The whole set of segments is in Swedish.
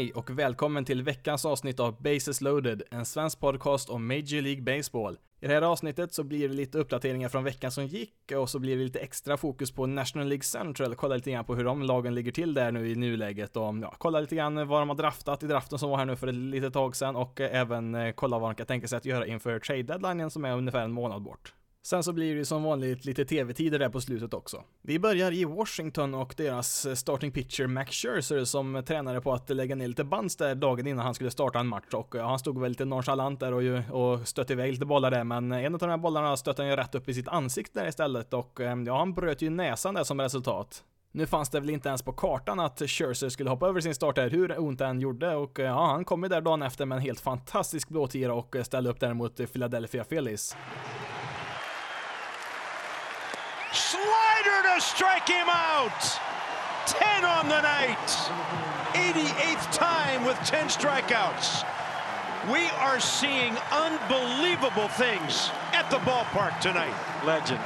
Hej och välkommen till veckans avsnitt av Bases loaded, en svensk podcast om Major League Baseball. I det här avsnittet så blir det lite uppdateringar från veckan som gick och så blir det lite extra fokus på National League Central, kolla lite grann på hur de lagen ligger till där nu i nuläget och ja, kolla lite grann vad de har draftat i draften som var här nu för ett litet tag sedan och eh, även eh, kolla vad de kan tänka sig att göra inför trade-deadlinen som är ungefär en månad bort. Sen så blir det ju som vanligt lite tv-tider där på slutet också. Vi börjar i Washington och deras eh, starting pitcher Max Scherzer som tränade på att lägga ner lite bands där dagen innan han skulle starta en match och ja, han stod väl lite nonchalant där och, och stötte iväg lite bollar där men eh, en av de här bollarna stötte han ju rätt upp i sitt ansikte där istället och eh, ja, han bröt ju näsan där som resultat. Nu fanns det väl inte ens på kartan att Scherzer skulle hoppa över sin start där, hur ont det än gjorde och ja, han kom ju där dagen efter med en helt fantastisk blåtira och ställde upp där mot Philadelphia Phillies. Slider to strike him out. 10 on the night. 88th time with 10 strikeouts. We are seeing unbelievable things at the ballpark tonight. Legend.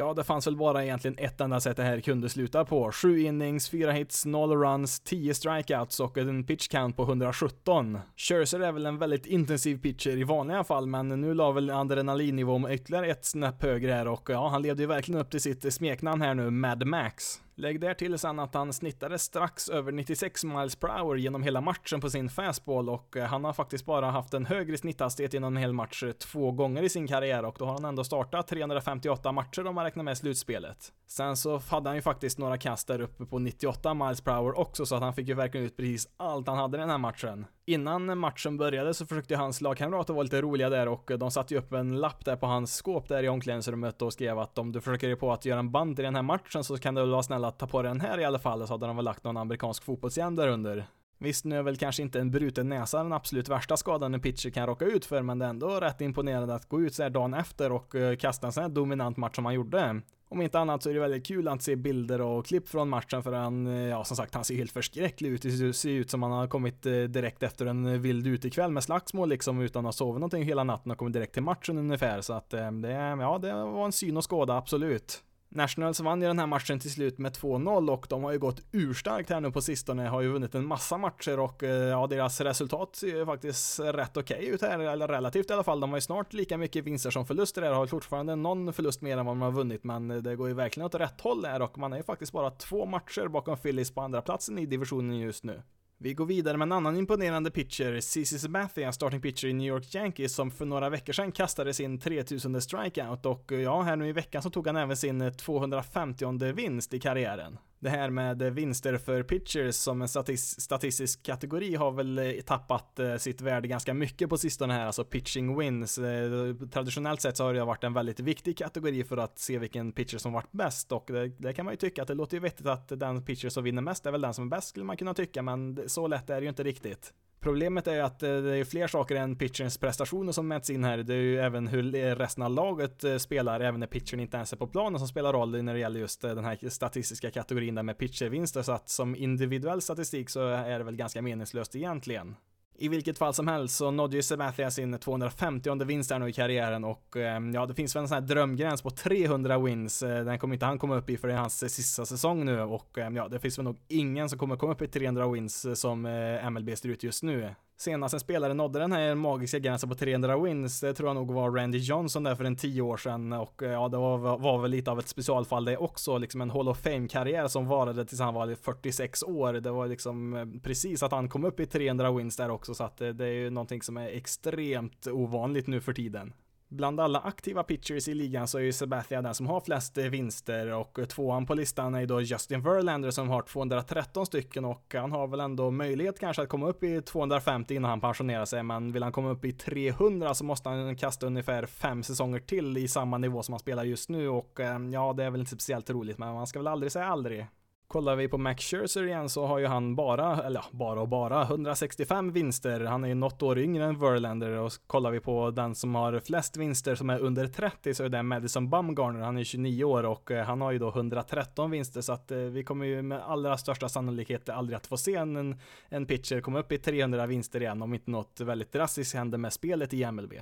Ja, det fanns väl bara egentligen ett enda sätt det här kunde sluta på. Sju innings, fyra hits, noll runs, tio strikeouts och en pitch count på 117. Scherzer är väl en väldigt intensiv pitcher i vanliga fall, men nu la väl adrenalinnivån ytterligare ett snäpp högre här och ja, han levde ju verkligen upp till sitt smeknamn här nu, Mad Max. Lägg där till sen att han snittade strax över 96 miles per hour genom hela matchen på sin fastball och eh, han har faktiskt bara haft en högre snitthastighet genom en hel match eh, två gånger i sin karriär och då har han ändå startat 358 matcher om man räknar med slutspelet. Sen så hade han ju faktiskt några kast där uppe på 98 miles per hour också så att han fick ju verkligen ut precis allt han hade i den här matchen. Innan matchen började så försökte hans lagkamrater vara lite roliga där och de satte ju upp en lapp där på hans skåp där i omklädningsrummet och skrev att om du försöker dig på att göra en band i den här matchen så kan du väl vara snäll att ta på dig den här i alla fall så hade de väl lagt någon amerikansk fotbollshjälm där under. Visst, nu är väl kanske inte en bruten näsa den absolut värsta skadan en pitcher kan råka ut för, men det är ändå rätt imponerande att gå ut så här dagen efter och eh, kasta en sån här dominant match som han gjorde. Om inte annat så är det väldigt kul att se bilder och klipp från matchen för han, eh, ja som sagt, han ser helt förskräcklig ut. Det ser ut som han har kommit eh, direkt efter en vild utekväll med slagsmål liksom utan att ha sovit någonting hela natten och kommit direkt till matchen ungefär. Så att det, ja, det var en syn och skåda, absolut. Nationals vann ju den här matchen till slut med 2-0 och de har ju gått urstarkt här nu på sistone, har ju vunnit en massa matcher och eh, ja, deras resultat ser ju faktiskt rätt okej okay ut här, eller relativt i alla fall. De har ju snart lika mycket vinster som förluster här, har fortfarande någon förlust mer än vad de har vunnit, men det går ju verkligen åt rätt håll här och man är ju faktiskt bara två matcher bakom Phillies på andra platsen i divisionen just nu. Vi går vidare med en annan imponerande pitcher, CC Sabathia, starting pitcher i New York Yankees, som för några veckor sedan kastade sin 3000 strikeout och ja, här nu i veckan så tog han även sin 250 vinst i karriären. Det här med vinster för pitchers som en statistisk kategori har väl eh, tappat eh, sitt värde ganska mycket på sistone här, alltså pitching wins. Eh, traditionellt sett så har det varit en väldigt viktig kategori för att se vilken pitcher som varit bäst och det, det kan man ju tycka att det låter ju vettigt att den pitcher som vinner mest är väl den som är bäst skulle man kunna tycka, men så lätt är det ju inte riktigt. Problemet är att eh, det är fler saker än pitcherns prestationer som mäts in här. Det är ju även hur resten av laget eh, spelar, även när pitchern inte ens är på planen som spelar roll när det gäller just eh, den här statistiska kategorin där med pitchervinster. Så att som individuell statistik så är det väl ganska meningslöst egentligen. I vilket fall som helst så nådde ju Sabathia sin 250 vinst här nu i karriären och ehm, ja, det finns väl en sån här drömgräns på 300 wins. Eh, den kommer inte han komma upp i för det är hans sista säsong nu och ehm, ja, det finns väl nog ingen som kommer komma upp i 300 wins eh, som eh, MLB ser ut just nu. Senast en spelare nådde den här magiska gränsen på 300 wins, det tror jag nog var Randy Johnson där för en 10 år sedan och eh, ja, det var, var väl lite av ett specialfall det också, liksom en Hall of Fame-karriär som varade tills han var 46 år. Det var liksom eh, precis att han kom upp i 300 wins där också, så att det, det är ju någonting som är extremt ovanligt nu för tiden. Bland alla aktiva pitchers i ligan så är ju Sabathia den som har flest eh, vinster och tvåan på listan är ju då Justin Verlander som har 213 stycken och han har väl ändå möjlighet kanske att komma upp i 250 innan han pensionerar sig men vill han komma upp i 300 så måste han kasta ungefär fem säsonger till i samma nivå som han spelar just nu och eh, ja, det är väl inte speciellt roligt men man ska väl aldrig säga aldrig. Kollar vi på Max Scherzer igen så har ju han bara, eller ja, bara och bara, 165 vinster. Han är ju något år yngre än Verlander och kollar vi på den som har flest vinster som är under 30 så är det Madison Bumgarner. Han är 29 år och eh, han har ju då 113 vinster så att eh, vi kommer ju med allra största sannolikhet aldrig att få se en, en pitcher komma upp i 300 vinster igen om inte något väldigt drastiskt händer med spelet i MLB.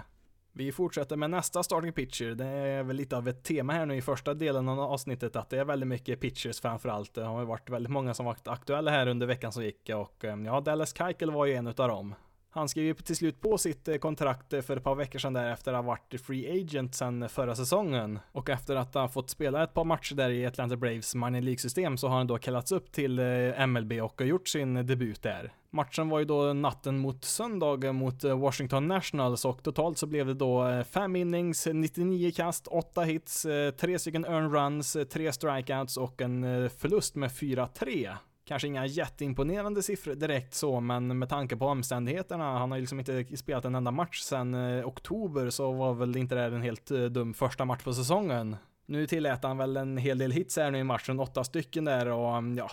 Vi fortsätter med nästa starting pitcher. Det är väl lite av ett tema här nu i första delen av avsnittet att det är väldigt mycket pitchers framförallt. Det har ju varit väldigt många som varit aktuella här under veckan som gick och eh, ja, Dallas Keuchel var ju en utav dem. Han skrev ju till slut på sitt eh, kontrakt eh, för ett par veckor sedan där efter att ha varit free agent sedan förra säsongen. Och efter att ha fått spela ett par matcher där i Atlanta Braves minor League-system så har han då kallats upp till MLB och gjort sin debut där. Matchen var ju då natten mot söndag mot eh, Washington Nationals och totalt så blev det då eh, 5 innings, 99 kast, 8 hits, eh, 3 stycken earn runs, 3 strikeouts och en förlust med 4-3. Kanske inga jätteimponerande siffror direkt så, men med tanke på omständigheterna, han har ju liksom inte spelat en enda match sedan oktober, så var väl inte det en helt dum första match på säsongen. Nu tillät han väl en hel del hits här nu i matchen, åtta stycken där och mm, ja,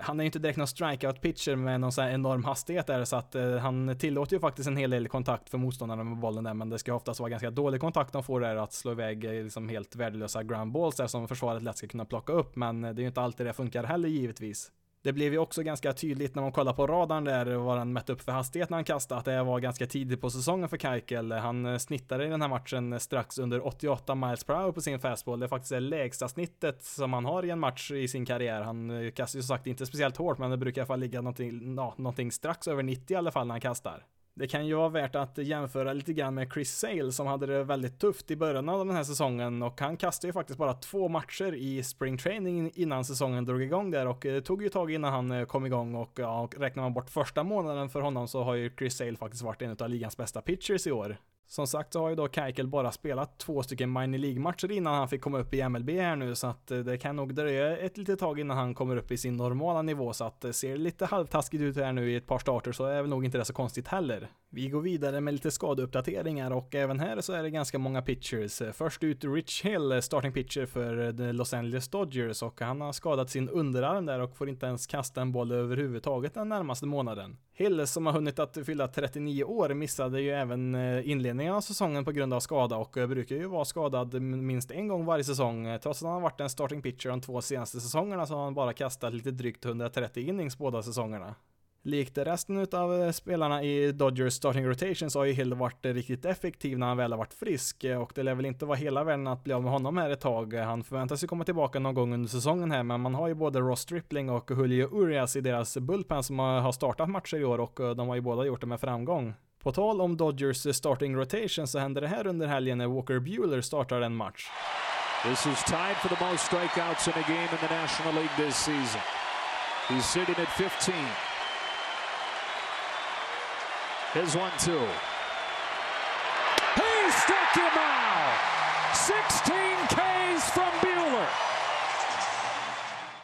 han är ju inte direkt någon strikeout pitcher med någon sån här enorm hastighet där så att eh, han tillåter ju faktiskt en hel del kontakt för motståndarna med bollen där men det ska oftast vara ganska dålig kontakt de får där att slå iväg eh, liksom helt värdelösa ground balls där som försvaret lätt ska kunna plocka upp men eh, det är ju inte alltid det funkar heller givetvis. Det blev ju också ganska tydligt när man kollar på radarn där vad han mätte upp för hastighet när han kastade, att det var ganska tidigt på säsongen för Keikel. Han eh, snittade i den här matchen eh, strax under 88 miles per hour på sin fastball. Det är faktiskt det lägsta snittet som han har i en match i sin karriär. Han eh, kastar ju som sagt inte speciellt hårt, men det brukar i alla fall ligga någonting, ja, någonting strax över 90 i alla fall när han kastar. Det kan ju vara värt att jämföra lite grann med Chris Sale som hade det väldigt tufft i början av den här säsongen. Och han kastade ju faktiskt bara två matcher i spring training innan säsongen drog igång där. Och det tog ju tag innan han eh, kom igång. Och ja, räknar man bort första månaden för honom så har ju Chris Sale faktiskt varit en av ligans bästa pitchers i år. Som sagt så har ju då Keikel bara spelat två stycken minor League-matcher innan han fick komma upp i MLB här nu så att eh, det kan nog dröja ett litet tag innan han kommer upp i sin normala nivå så att det ser lite halvtaskigt ut här nu i ett par starter så är väl nog inte det så konstigt heller. Vi går vidare med lite skadeuppdateringar och även här så är det ganska många pitchers. Först ut Rich Hill, eh, starting pitcher för Los Angeles Dodgers och han har skadat sin underarm där och får inte ens kasta en boll överhuvudtaget den närmaste månaden. Hill som har hunnit att fylla 39 år missade ju även inledningen inledningen av säsongen på grund av skada och brukar ju vara skadad minst en gång varje säsong. Eh, trots att han har varit en starting pitcher de två senaste säsongerna så har han bara kastat lite drygt 130 innings båda säsongerna. Likt resten av eh, spelarna i Dodgers starting rotation så har ju Hill varit eh, riktigt effektiv när han väl har varit frisk och det lär väl inte vara hela världen att bli av med honom här ett tag. Han förväntas ju komma tillbaka någon gång under säsongen här men man har ju både Ross Stripling och Julio Urias i deras bullpen som har startat matcher i år och de har ju båda gjort det med framgång. På tal om Dodgers eh, starting rotation så händer det här under helgen när Walker Bueller startar en match. This is tied for the most strikeouts in a game in the National League this season. He's sitting at 15. His one, two. He struck him out! 16 Ks from.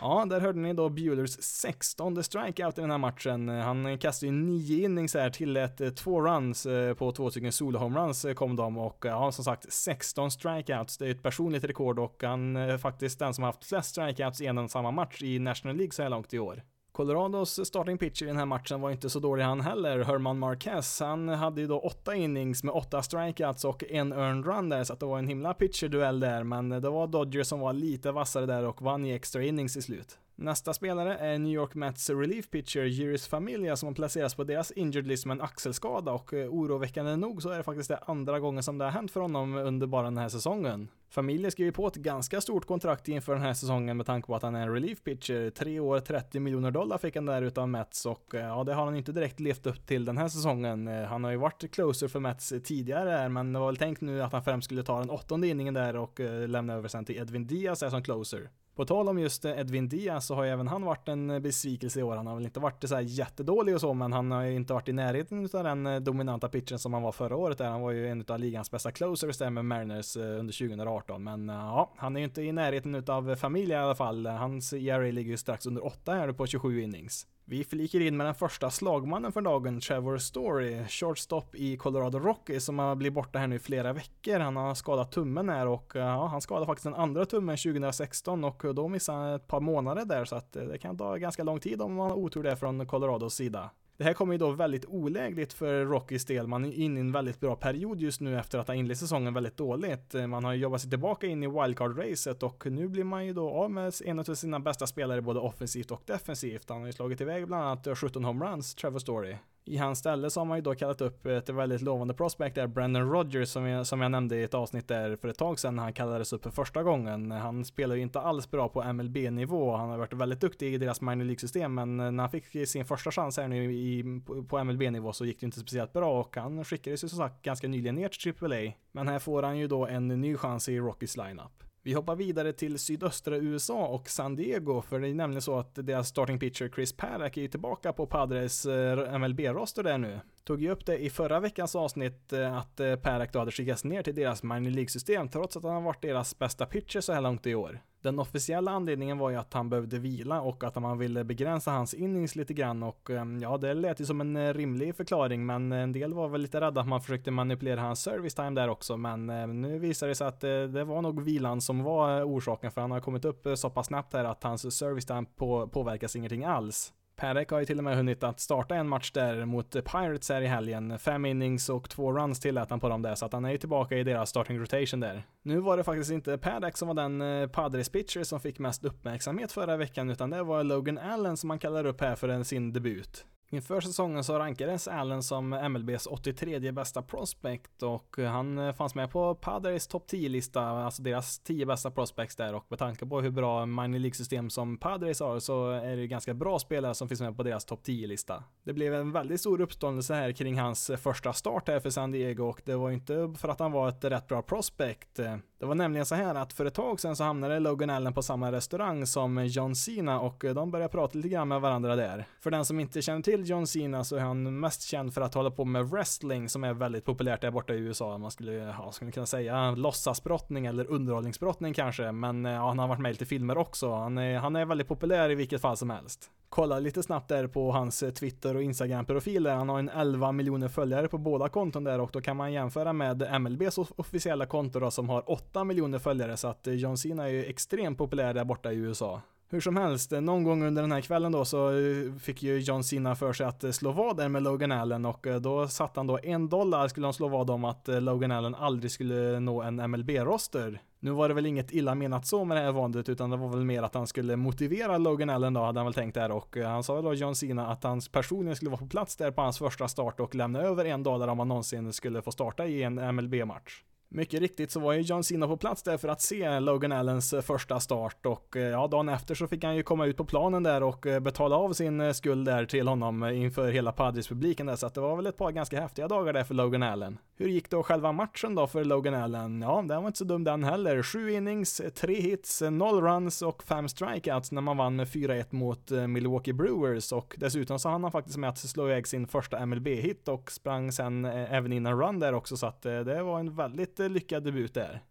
Ja, där hörde ni då Buellers 16 strikeout i den här matchen. Han kastade ju nio innings här, tillät eh, två runs eh, på två stycken solo-homeruns eh, kom de och ja, som sagt 16 strikeouts. Det är ett personligt rekord och han är faktiskt den som har haft flest strikeouts i en och samma match i National League så här långt i år. Colorados starting pitcher i den här matchen var inte så dålig han heller, Herman Marquez. Han hade ju då åtta innings med åtta strikeouts och en earned run där, så att det var en himla pitcher-duell där, men det var Dodgers som var lite vassare där och vann i extra innings i slut. Nästa spelare är New York Mets relief pitcher Juris Familia som har placerats på deras injured list med en axelskada och eh, oroväckande nog så är det faktiskt det andra gången som det har hänt för honom under bara den här säsongen. Familia skriver på ett ganska stort kontrakt inför den här säsongen med tanke på att han är en relief pitcher. Tre år, 30 miljoner dollar fick han där utav Mets och eh, ja, det har han inte direkt levt upp till den här säsongen. Eh, han har ju varit closer för Mets tidigare här, men det var väl tänkt nu att han främst skulle ta den åttonde inningen där och lämna över sen till Edwin Diaz som closer. På tal om just eh, Edwin Diaz så har ju även han varit en eh, besvikelse i år. Han har väl inte varit så här jättedålig och så, men han har ju inte varit i närheten av den eh, dominanta pitchen som han var förra året där. Han var ju en av ligans bästa closers där med Mariners under 2018. Men ja, han är ju inte i närheten av familj i alla fall. Hans ERA ligger ju strax under 8 här på 27 innings. Vi flikar in med den första slagmannen för dagen, Trevor Story, shortstop i Colorado Rockies som har blivit borta här nu i flera veckor. Han har skadat tummen här och eh, ja, han skadade faktiskt den andra tummen 2016 och då missade han ett par månader där så att eh, det kan ta ganska lång tid om man har otur där från Colorados sida. Det här kommer ju då väldigt olägligt för Rockys del. Man är inne i en väldigt bra period just nu efter att ha inlett säsongen väldigt dåligt. Eh, man har jobbat sig tillbaka in i wildcard-racet och nu blir man ju då av med en av sina bästa spelare både offensivt och defensivt. Han har ju slagit iväg bland annat eh, 17 homeruns, Trevor Story. I hans ställe så har man ju då kallat upp ett väldigt lovande prospect där, Brandon Rogers, som jag, som jag nämnde i ett avsnitt där för ett tag sedan när han kallades upp för första gången. Han spelar ju inte alls bra på MLB-nivå. Han har varit väldigt duktig i deras minor League-system, men när han fick sin första chans här nu i, på MLB-nivå så gick det inte speciellt bra och han skickades ju som sagt ganska nyligen ner till AAA. Men här får han ju då en ny chans i Rockys lineup. Vi hoppar vidare till sydöstra USA och San Diego, för det är nämligen så att deras starting pitcher Chris Paddock är ju tillbaka på Padres eh, MLB-roster där nu. Tog ju upp det i förra veckans avsnitt eh, att eh, Paddock då hade skickats ner till deras minor League-system trots att han har varit deras bästa pitcher så här långt i år. Den officiella anledningen var ju att han behövde vila och att man ville begränsa hans innings lite grann och ehm, ja, det lät ju som en eh, rimlig förklaring, men eh, en del var väl lite rädda att man försökte manipulera hans service time där också, men eh, nu visar det sig att det var nog vilan som var orsaken, för han har kommit upp så pass snabbt här att hans service time på, påverkas ingenting alls. Perek har ju till och med hunnit att starta en match där mot Pirates här i helgen. Fem innings och två runs tillät han på dem där, så att han är ju tillbaka i deras starting rotation där. Nu var det faktiskt inte Paddock som var den eh, Padres pitcher som fick mest uppmärksamhet förra veckan, utan det var Logan Allen som man kallar upp här för sin debut. Inför säsongen så rankades Allen som MLBs 83 bästa prospect och han eh, fanns med på Padres topp 10-lista, alltså deras 10 bästa prospects där och med tanke på hur bra minor League-system som Padres har så är det ganska bra spelare som finns med på deras topp 10-lista. Det blev en väldigt stor uppståndelse här kring hans första start här för San Diego och det var inte för att han var ett rätt bra prospect. Eh, det var nämligen så här att för ett tag sedan så hamnade Logan Allen på samma restaurang som John Cena och eh, de började prata lite grann med varandra där. För den som inte känner till John Cena så är han mest känd för att hålla på med wrestling som är väldigt populärt där borta i USA. Man skulle, ja, skulle kunna säga låtsasbrottning eller underhållningsbrottning kanske, men eh, ja, han har varit med i lite filmer också. Han är, han är väldigt populär i vilket fall som helst kolla lite snabbt där på hans eh, Twitter och Instagram-profiler. Han har en 11 miljoner följare på båda konton där och då kan man jämföra med MLBs officiella konto då som har 8 miljoner följare så att eh, John Cena är ju extremt populär där borta i USA. Hur som helst, eh, någon gång under den här kvällen då så eh, fick ju John Cena för sig att slå vad där med Logan Allen och då satt han då en dollar skulle han slå vad om att Logan Allen aldrig skulle nå en MLB-roster. Nu var det väl inget illa menat så med det här vandet utan det var väl mer att han skulle motivera Logan Allen då, hade han väl tänkt där och han sa då John Cena att han personligen skulle vara på plats där på hans första start och lämna över en dollar om han någonsin skulle få starta i en MLB-match. Mycket riktigt så var ju John Cena på plats där för att se Logan Allens eh, första start och eh, ja, dagen efter så fick han ju komma ut på planen där och eh, betala av sin skuld där till honom inför hela Padres-publiken där så att det var väl ett par ganska häftiga dagar där för Logan Allen. Hur gick då själva matchen då för Logan Allen? Ja, den var inte så dum den heller. Sju innings, tre hits, noll runs och fem strikeouts när man vann med 4-1 mot Milwaukee Brewers och dessutom så hann han faktiskt med att slå iväg sin första MLB-hit och sprang sen även in en run där också så att det var en väldigt lyckad debut där.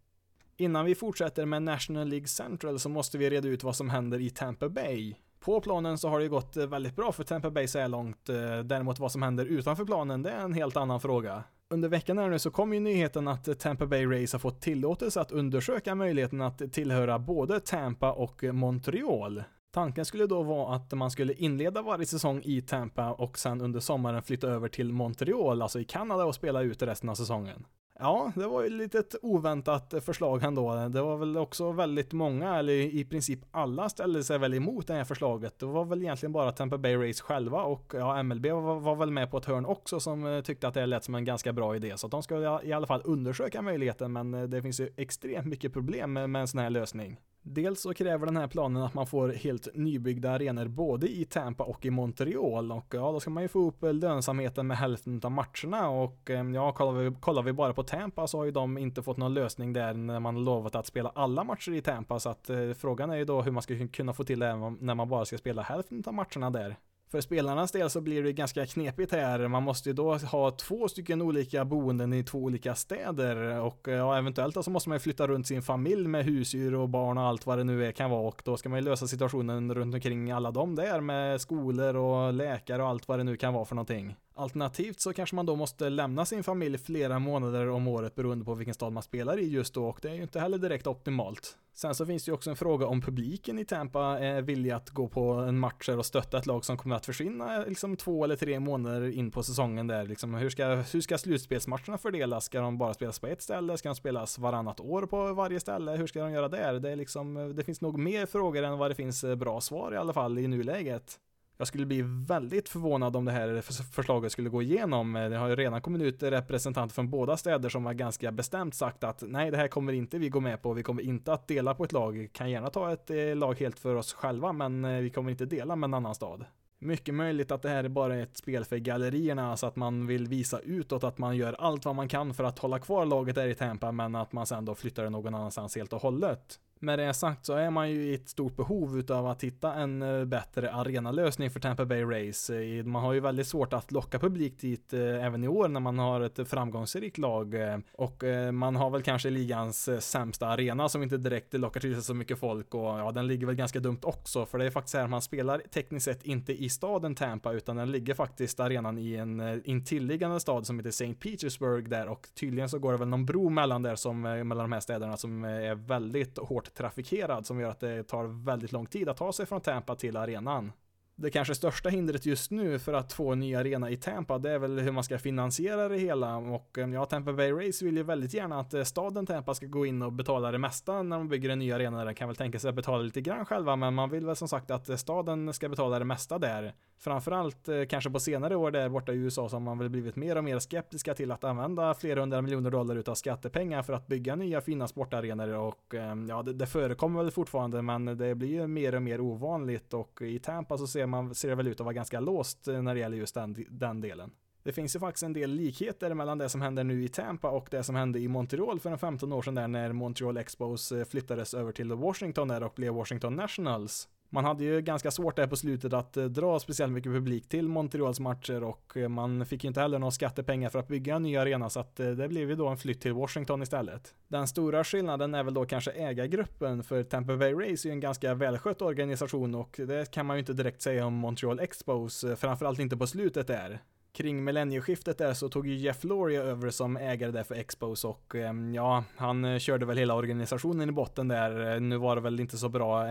Innan vi fortsätter med National League Central så måste vi reda ut vad som händer i Tampa Bay. På planen så har det gått eh, väldigt bra för Tampa Bay så här långt. Eh, däremot vad som händer utanför planen, det är en helt annan fråga. Under veckan här nu så kom ju nyheten att Tampa Bay Rays har fått tillåtelse att undersöka möjligheten att tillhöra både Tampa och Montreal. Tanken skulle då vara att man skulle inleda varje säsong i Tampa och sen under sommaren flytta över till Montreal, alltså i Kanada och spela ut resten av säsongen. Ja, det var ju lite ett oväntat förslag ändå. Det var väl också väldigt många, eller i princip alla ställde sig väl emot det här förslaget. Det var väl egentligen bara Tampa Bay Race själva och ja, MLB var, var väl med på ett hörn också som eh, tyckte att det lät som en ganska bra idé. Så att de ska i alla fall undersöka möjligheten, men eh, det finns ju extremt mycket problem med, med en sån här lösning. Dels så kräver den här planen att man får helt nybyggda arenor både i Tampa och i Montreal och ja, då ska man ju få upp eh, lönsamheten med hälften av matcherna och eh, ja, kollar vi, kollar vi bara på Tampa så har ju de inte fått någon lösning där när man lovat att spela alla matcher i Tampa så att eh, frågan är ju då hur man ska kunna få till det när man bara ska spela hälften av matcherna där. För spelarnas del så blir det ganska knepigt här. Man måste ju då ha två stycken olika boenden i två olika städer och eh, ja, eventuellt så så måste man ju flytta runt sin familj med husdjur och barn och allt vad det nu är kan vara och då ska man ju lösa situationen runt omkring alla dem där med skolor och läkare och allt vad det nu kan vara för någonting. Alternativt så kanske man då måste lämna sin familj flera månader om året beroende på vilken stad man spelar i just då och det är ju inte heller direkt optimalt. Sen så finns det ju också en fråga om publiken i Tampa är villig att gå på en matcher och stötta ett lag som kommer att försvinna liksom två eller tre månader in på säsongen där liksom. Hur ska, hur ska slutspelsmatcherna fördelas? Ska de bara spelas på ett ställe? Ska de spelas varannat år på varje ställe? Hur ska de göra där? Det är liksom, det finns nog mer frågor än vad det finns bra svar i alla fall i nuläget. Jag skulle bli väldigt förvånad om det här förslaget skulle gå igenom. Eh, det har ju redan kommit ut representanter från båda städer som har ganska bestämt sagt att nej, det här kommer inte vi gå med på. Vi kommer inte att dela på ett lag. Kan gärna ta ett eh, lag helt för oss själva, men eh, vi kommer inte dela med en annan stad. Mycket möjligt att det här är bara ett spel för gallerierna så att man vill visa utåt att man gör allt vad man kan för att hålla kvar laget där i Tampa men att man sen då flyttar det någon annanstans helt och hållet. Med det sagt så är man ju i ett stort behov utav att hitta en eh, bättre arenalösning för Tampa Bay Race. Eh, man har ju väldigt svårt att locka publik dit eh, även i år när man har ett framgångsrikt lag och man har väl kanske ligans sämsta arena som inte direkt lockar till sig så mycket folk och ja, den ligger väl ganska dumt också för det är faktiskt här man spelar tekniskt sett inte i staden Tampa utan den ligger faktiskt arenan i en intilliggande stad som heter St. Petersburg där och tydligen så går det väl någon bro mellan där som mellan de här städerna som är väldigt hårt trafikerad som gör att det tar väldigt lång tid att ta sig från Tampa till arenan. Det kanske största hindret just nu för att få en ny arena i Tampa, det är väl hur man ska finansiera det hela och eh, ja, Tampa Bay Race vill ju väldigt gärna att eh, staden Tampa ska gå in och betala det mesta när de bygger en ny arena. Den kan väl tänka sig att betala lite grann själva, men man vill väl som sagt att eh, staden ska betala det mesta där. Framförallt kanske på senare år där borta i USA så har man väl blivit mer och mer skeptiska till att använda flera hundra miljoner dollar utav skattepengar för att bygga nya fina sportarenor och ja, det, det förekommer väl fortfarande, men det blir ju mer och mer ovanligt och i Tampa så ser ser, man, ser det väl ut att vara ganska låst eh, när det gäller just den, den delen. Det finns ju faktiskt en del likheter mellan det som händer nu i Tampa och det som hände i Montreal för en 15 år sedan där när Montreal Expos eh, flyttades över till Washington där och blev Washington Nationals. Man hade ju ganska svårt där på slutet att eh, dra speciellt mycket publik till Montreals matcher och eh, man fick ju inte heller några skattepengar för att bygga en ny arena så att eh, det blev ju då en flytt till Washington istället. Den stora skillnaden är väl då kanske ägargruppen för Tampa Bay Race är ju en ganska välskött organisation och det kan man ju inte direkt säga om Montreal Expos, framförallt inte på slutet där kring millennieskiftet där så tog ju Jeff Laurie över som ägare där för Expos och ehm, ja, han eh, körde väl hela organisationen i botten där. Eh, nu var det väl inte så bra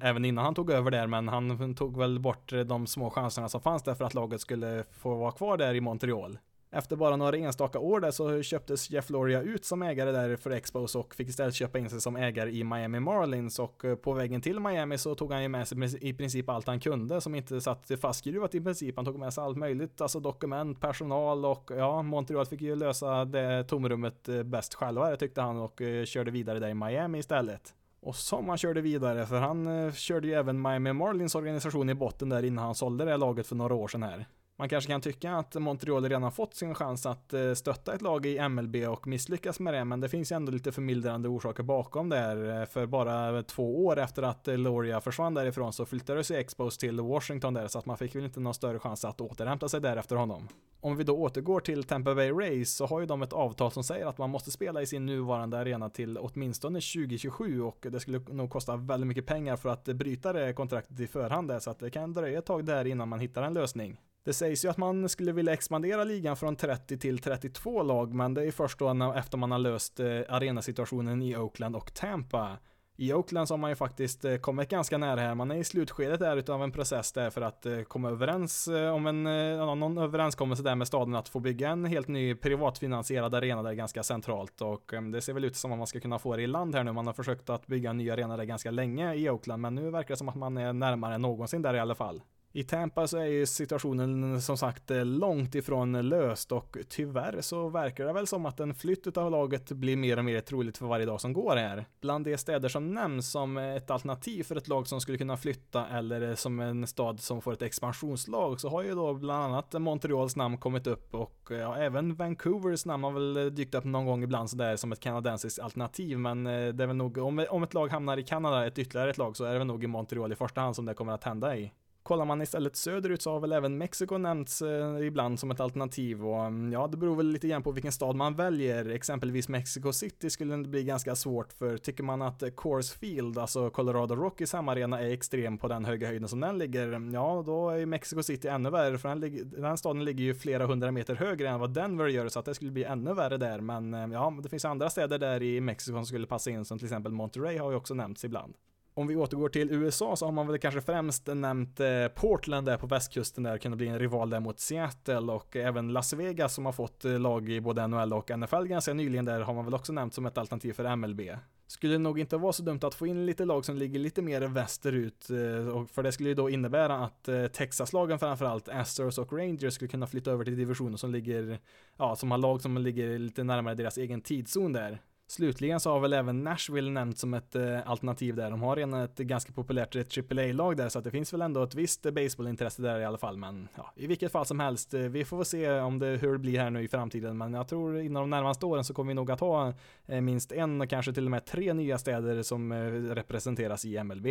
även innan han tog över där, men han tog väl bort eh, de små chanserna som fanns där för att laget skulle få vara kvar där i Montreal. Efter bara några enstaka år där så köptes Jeff Loria ut som ägare där för Expos och fick istället köpa in sig som ägare i Miami Marlins och eh, på vägen till Miami så tog han ju med sig i princip allt han kunde som inte satt fastskruvat i princip. Han tog med sig allt möjligt, alltså dokument, personal och ja, Montreal fick ju lösa det tomrummet eh, bäst själva tyckte han och eh, körde vidare där i Miami istället. Och som han körde vidare, för han körde ju även Miami Marlins organisation i botten där innan han sålde det laget för några år sedan här. Man kanske kan tycka att Montreal redan fått sin chans att eh, stötta ett lag i MLB och misslyckas med det, men det finns ju ändå lite förmildrande orsaker bakom där. Eh, för bara två år efter att eh, Loria försvann därifrån så flyttade sig Expos till Washington där, så att man fick väl inte någon större chans att återhämta sig där efter honom. Om vi då återgår till Tampa Bay Rays så har ju de ett avtal som säger att man måste spela i sin nuvarande arena till åtminstone 2027 och det skulle nog kosta väldigt mycket pengar för att bryta det kontraktet i förhand där, så att det kan dröja ett tag där innan man hittar en lösning. Det sägs ju att man skulle vilja expandera ligan från 30 till 32 lag, men det är först då efter man har löst eh, arenasituationen i Oakland och Tampa. I Oakland så har man ju faktiskt eh, kommit ganska nära här. Man är i slutskedet där utav en process där för att eh, komma överens om en, någon överenskommelse där med staden att få bygga en helt ny privatfinansierad arena där ganska centralt och det ser väl ut som att man ska kunna få det i land här nu. Man har försökt att bygga en ny arena där ganska länge i Oakland, men nu verkar det som att man är närmare än någonsin där i alla fall. I Tampa så är ju situationen som sagt långt ifrån löst och tyvärr så verkar det väl som att en flytt av laget blir mer och mer troligt för varje dag som går här. Bland de städer som nämns som ett alternativ för ett lag som skulle kunna flytta eller som en stad som får ett expansionslag så har ju då bland annat Montreals namn kommit upp och ja, även Vancouvers namn har väl dykt upp någon gång ibland sådär som ett kanadensiskt alternativ men eh, det är väl nog om, om ett lag hamnar i Kanada, ett ytterligare ett lag så är det väl nog i Montreal i första hand som det kommer att hända i. Kollar man istället söderut så har väl även Mexiko nämnts eh, ibland som ett alternativ och mm, ja, det beror väl lite grann på vilken stad man väljer. Exempelvis Mexico City skulle det bli ganska svårt för tycker man att eh, Coors Field, alltså Colorado Rockies hemmaarena, är extrem på den höga höjden som den ligger, mm, ja, då är Mexico City ännu värre för den, den staden ligger ju flera hundra meter högre än vad Denver gör så att det skulle bli ännu värre där. Men eh, ja, det finns andra städer där i Mexiko som skulle passa in som till exempel Monterey har ju också nämnts ibland. Om vi återgår till USA så har man väl kanske främst nämnt eh, Portland där på västkusten där kunde bli en rival där mot Seattle och även Las Vegas som har fått eh, lag i både NHL och NFL ganska nyligen där har man väl också nämnt som ett alternativ för MLB. Skulle nog inte vara så dumt att få in lite lag som ligger lite mer västerut eh, och för det skulle ju då innebära att Texas-lagen framförallt Astros och Rangers skulle kunna flytta över till divisioner som ligger, ja, som har lag som ligger lite närmare deras egen tidszon där. Slutligen så har väl även Nashville nämnt som ett eh, alternativ där. De har redan ett ganska populärt eh, AAA-lag där så att det finns väl ändå ett visst eh, baseballintresse där i alla fall. Men ja, i vilket fall som helst, eh, vi får väl se om det, hur det blir här nu i framtiden. Men jag tror inom de närmaste åren så kommer vi nog att ha eh, minst en och kanske till och med tre nya städer som eh, representeras i MLB.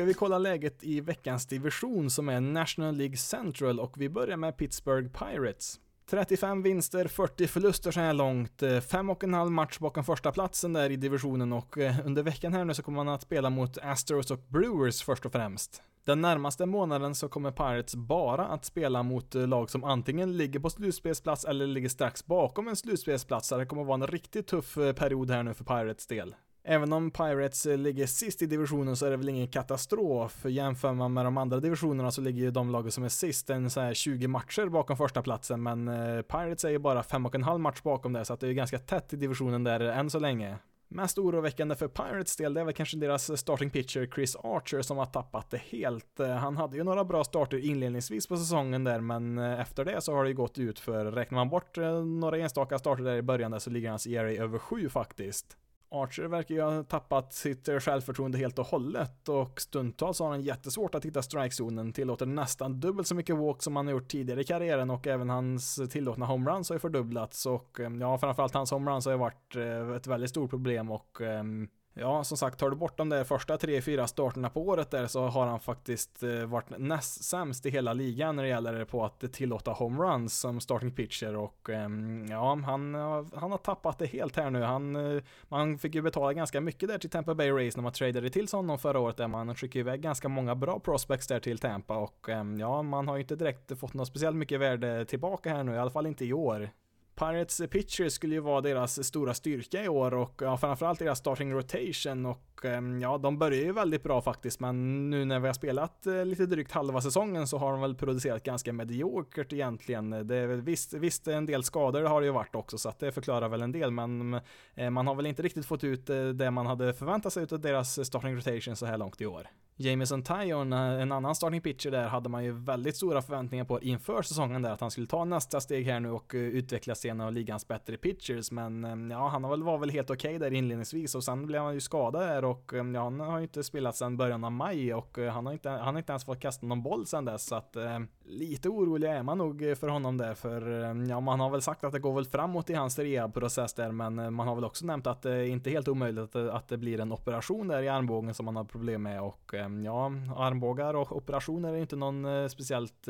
Ska vi kolla läget i veckans division som är National League Central och vi börjar med Pittsburgh Pirates. 35 vinster, 40 förluster så här långt, fem och en halv match bakom första platsen där i divisionen och eh, under veckan här nu så kommer man att spela mot Astros och Brewers först och främst. Den närmaste månaden så kommer Pirates bara att spela mot eh, lag som antingen ligger på slutspelsplats eller ligger strax bakom en slutspelsplats, så det kommer vara en riktigt tuff eh, period här nu för Pirates del. Även om Pirates eh, ligger sist i divisionen så är det väl ingen katastrof. Jämför man med de andra divisionerna så ligger ju de lagen som är sist en så här 20 matcher bakom första platsen men eh, Pirates är ju bara fem och en halv match bakom det så att det är ganska tätt i divisionen där än så länge. Mest oroväckande för Pirates del, det är väl kanske deras eh, starting pitcher Chris Archer som har tappat det helt. Han hade ju några bra starter inledningsvis på säsongen där, men efter det så har det ju gått ut för räknar man bort några enstaka starter där i början där så ligger hans ERA över 7 faktiskt. Archer verkar ju ha tappat sitt eh, självförtroende helt och hållet och stundtals har han jättesvårt att hitta strikezonen, tillåter nästan dubbelt så mycket walk som han har gjort tidigare i karriären och även hans tillåtna homeruns har ju fördubblats och eh, ja, framförallt hans homeruns har ju varit eh, ett väldigt stort problem och ehm, Ja, som sagt, tar du bort de där första tre, fyra starterna på året där så har han faktiskt eh, varit näst sämst i hela ligan när det gäller på att tillåta homeruns som starting pitcher och ehm, ja, han, han har tappat det helt här nu. Han, eh, man fick ju betala ganska mycket där till Tampa Bay Race när man tradade till honom förra året där man skickade iväg ganska många bra prospects där till Tampa och ehm, ja, man har ju inte direkt fått något speciellt mycket värde tillbaka här nu, i alla fall inte i år. Pirates Pitcher skulle ju vara deras stora styrka i år och ja, framförallt deras starting rotation och ehm, ja, de börjar ju väldigt bra faktiskt, men nu när vi har spelat eh, lite drygt halva säsongen så har de väl producerat ganska mediokert egentligen. Det är väl visst, visst en del skador har det ju varit också, så att det förklarar väl en del, men eh, man har väl inte riktigt fått ut eh, det man hade förväntat sig av deras starting rotation så här långt i år. Jameson Tyon, en annan starting pitcher där, hade man ju väldigt stora förväntningar på inför säsongen där, att han skulle ta nästa steg här nu och eh, utvecklas till en av ligans bättre pitchers, men ehm, ja, han var väl helt okej okay där inledningsvis och sen blev han ju skadad där och ehm, ja, han har ju inte spelat sedan början av maj och eh, han har inte, han har inte ens fått kasta någon boll sedan dess, så att ehm, lite orolig är man nog eh, för honom där, för eh, ja, man har väl sagt att det går väl framåt i hans rehabprocess där, men eh, man har väl också nämnt att det är inte helt omöjligt att, att det blir en operation där i armbågen som man har problem med och ja, armbågar och operationer är inte någon speciellt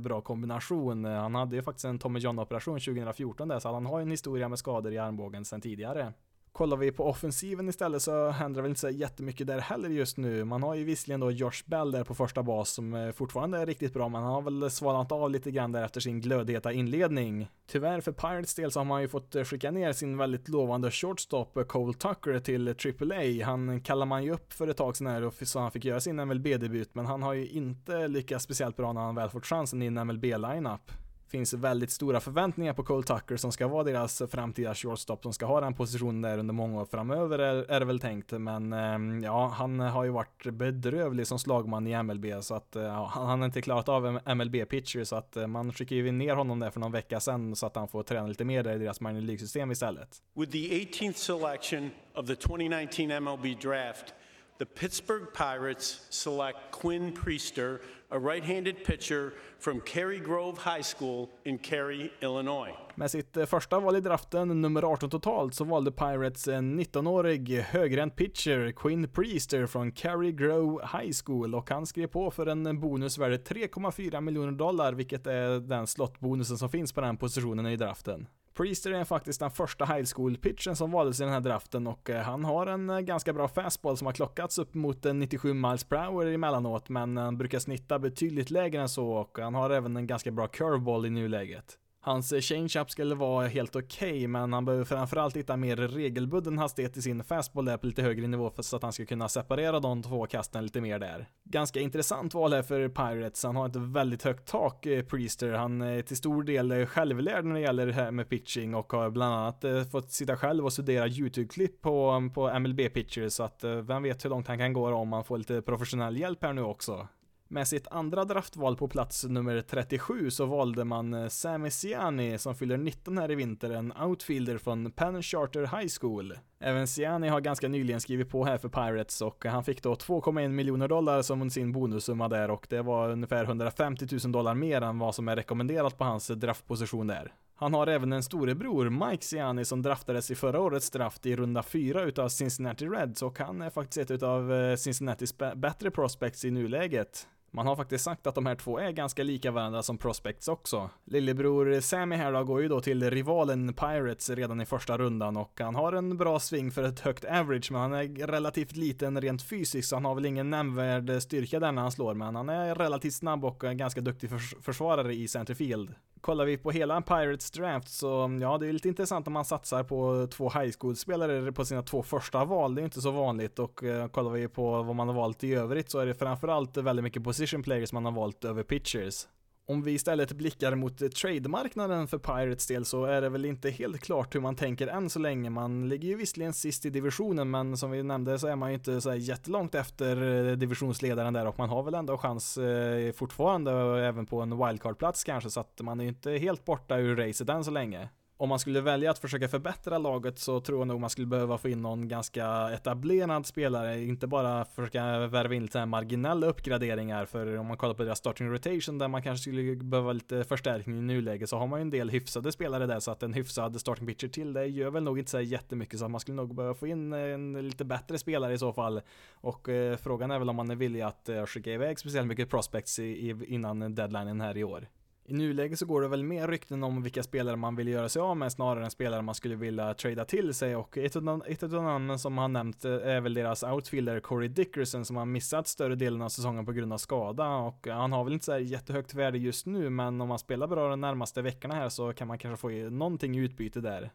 bra kombination. Han hade ju faktiskt en Tommy John operation 2014 där, så han har ju en historia med skador i armbågen sedan tidigare. Kollar vi på offensiven istället så händer det väl inte så jättemycket där heller just nu. Man har ju visserligen då Josh Bell där på första bas som eh, fortfarande är riktigt bra, men han har väl svalnat av lite grann där efter sin glödheta inledning. Tyvärr för Pirates del så har man ju fått eh, skicka ner sin väldigt lovande shortstop eh, Cole Tucker till AAA. Han kallar man ju upp för ett tag sedan här så han fick göra sin MLB-debut, men han har ju inte lyckats speciellt bra när han väl fått chansen i en MLB-lineup finns väldigt stora förväntningar på Cole Tucker som ska vara deras framtida shortstop som ska ha den positionen där under många år framöver är, är det väl tänkt. Men ehm, ja, han har ju varit bedrövlig som slagman i MLB så att eh, ja, han har inte klarat av MLB-pitcher så att eh, man skickar ju ner honom där för någon vecka sedan så att han får träna lite mer där i deras minor League-system istället. With the 18th selection of the 2019 MLB draft the Pittsburgh Pirates select Quinn Priester, a right-handed pitcher from Cary Grove High School in Cary, Illinois. Med sitt eh, första val i draften, nummer 18 totalt, så valde Pirates en 19-årig högerhänt pitcher, Quinn Priester från Cary Grove High School och han skrev på för en bonus värd 3,4 miljoner dollar, vilket är den slottbonusen som finns på den positionen i draften. Priester är faktiskt den första high school pitchen som valdes i den här draften och eh, han har en eh, ganska bra fastball som har klockats upp mot eh, 97 miles per hour emellanåt men han brukar snitta betydligt lägre än så och han har även en ganska bra curveball i nuläget. Hans changeup skulle vara helt okej, okay, men han behöver framförallt hitta mer regelbunden hastighet i sin fastball där på lite högre nivå för så att han ska kunna separera de två kasten lite mer där. Ganska intressant val här för Pirates. Han har ett väldigt högt tak, eh, Priester. Han är till stor del självlärd när det gäller det här med pitching och har bland annat eh, fått sitta själv och studera YouTube-klipp på, på MLB pitchers så att eh, vem vet hur långt han kan gå om han får lite professionell hjälp här nu också. Med sitt andra draftval på plats nummer 37 så valde man eh, Sami Siani som fyller 19 här i vinter, en outfielder från Penn Charter High School. Även Siani har ganska nyligen skrivit på här för Pirates och han fick då 2,1 miljoner dollar som sin bonussumma där och det var ungefär 150 000 dollar mer än vad som är rekommenderat på hans draftposition där. Han har även en storebror, Mike Siani, som draftades i förra årets draft i runda 4 utav Cincinnati Reds och han är faktiskt ett utav eh, Cincinnatis bättre prospects i nuläget. Man har faktiskt sagt att de här två är ganska lika varandra som prospects också. Lillebror Sammy här då går ju då till rivalen Pirates redan i första rundan och han har en bra sving för ett högt average men han är relativt liten rent fysiskt så han har väl ingen nämnvärd styrka där när han slår men han är relativt snabb och ganska duktig förs försvarare i centerfield. Kollar vi på hela Pirates draft så ja, det är lite intressant om man satsar på två high school-spelare på sina två första val. Det är inte så vanligt och eh, kollar vi på vad man har valt i övrigt så är det framförallt väldigt mycket position players man har valt över pitchers. Om vi istället blickar mot trademarknaden för Pirates del så är det väl inte helt klart hur man tänker än så länge. Man ligger ju visserligen sist i divisionen men som vi nämnde så är man ju inte så jättelångt efter eh, divisionsledaren där och man har väl ändå chans eh, fortfarande eh, även på en wildcard-plats kanske så att man är ju inte helt borta ur racet än så länge om man skulle välja att försöka förbättra laget så tror jag nog man skulle behöva få in någon ganska etablerad spelare, inte bara försöka värva in lite marginella uppgraderingar, för om man kollar på deras starting rotation där man kanske skulle behöva lite förstärkning i nuläget så har man ju en del hyfsade spelare där så att en hyfsad starting pitcher till det gör väl nog inte så jättemycket så man skulle nog behöva få in en lite bättre spelare i så fall. Och eh, frågan är väl om man är villig att eh, skicka iväg speciellt mycket prospects i, i, innan deadlinen här i år. I nuläget så går det väl mer rykten om vilka spelare man vill göra sig av med snarare än spelare man skulle vilja trada till sig och ett av, ett av namnen som han nämnt eh, är väl deras outfielder Corey Dickerson som har missat större delen av säsongen på grund av skada och eh, han har väl inte så jättehögt värde just nu men om han spelar bra de närmaste veckorna här så kan man kanske få någonting i utbyte där.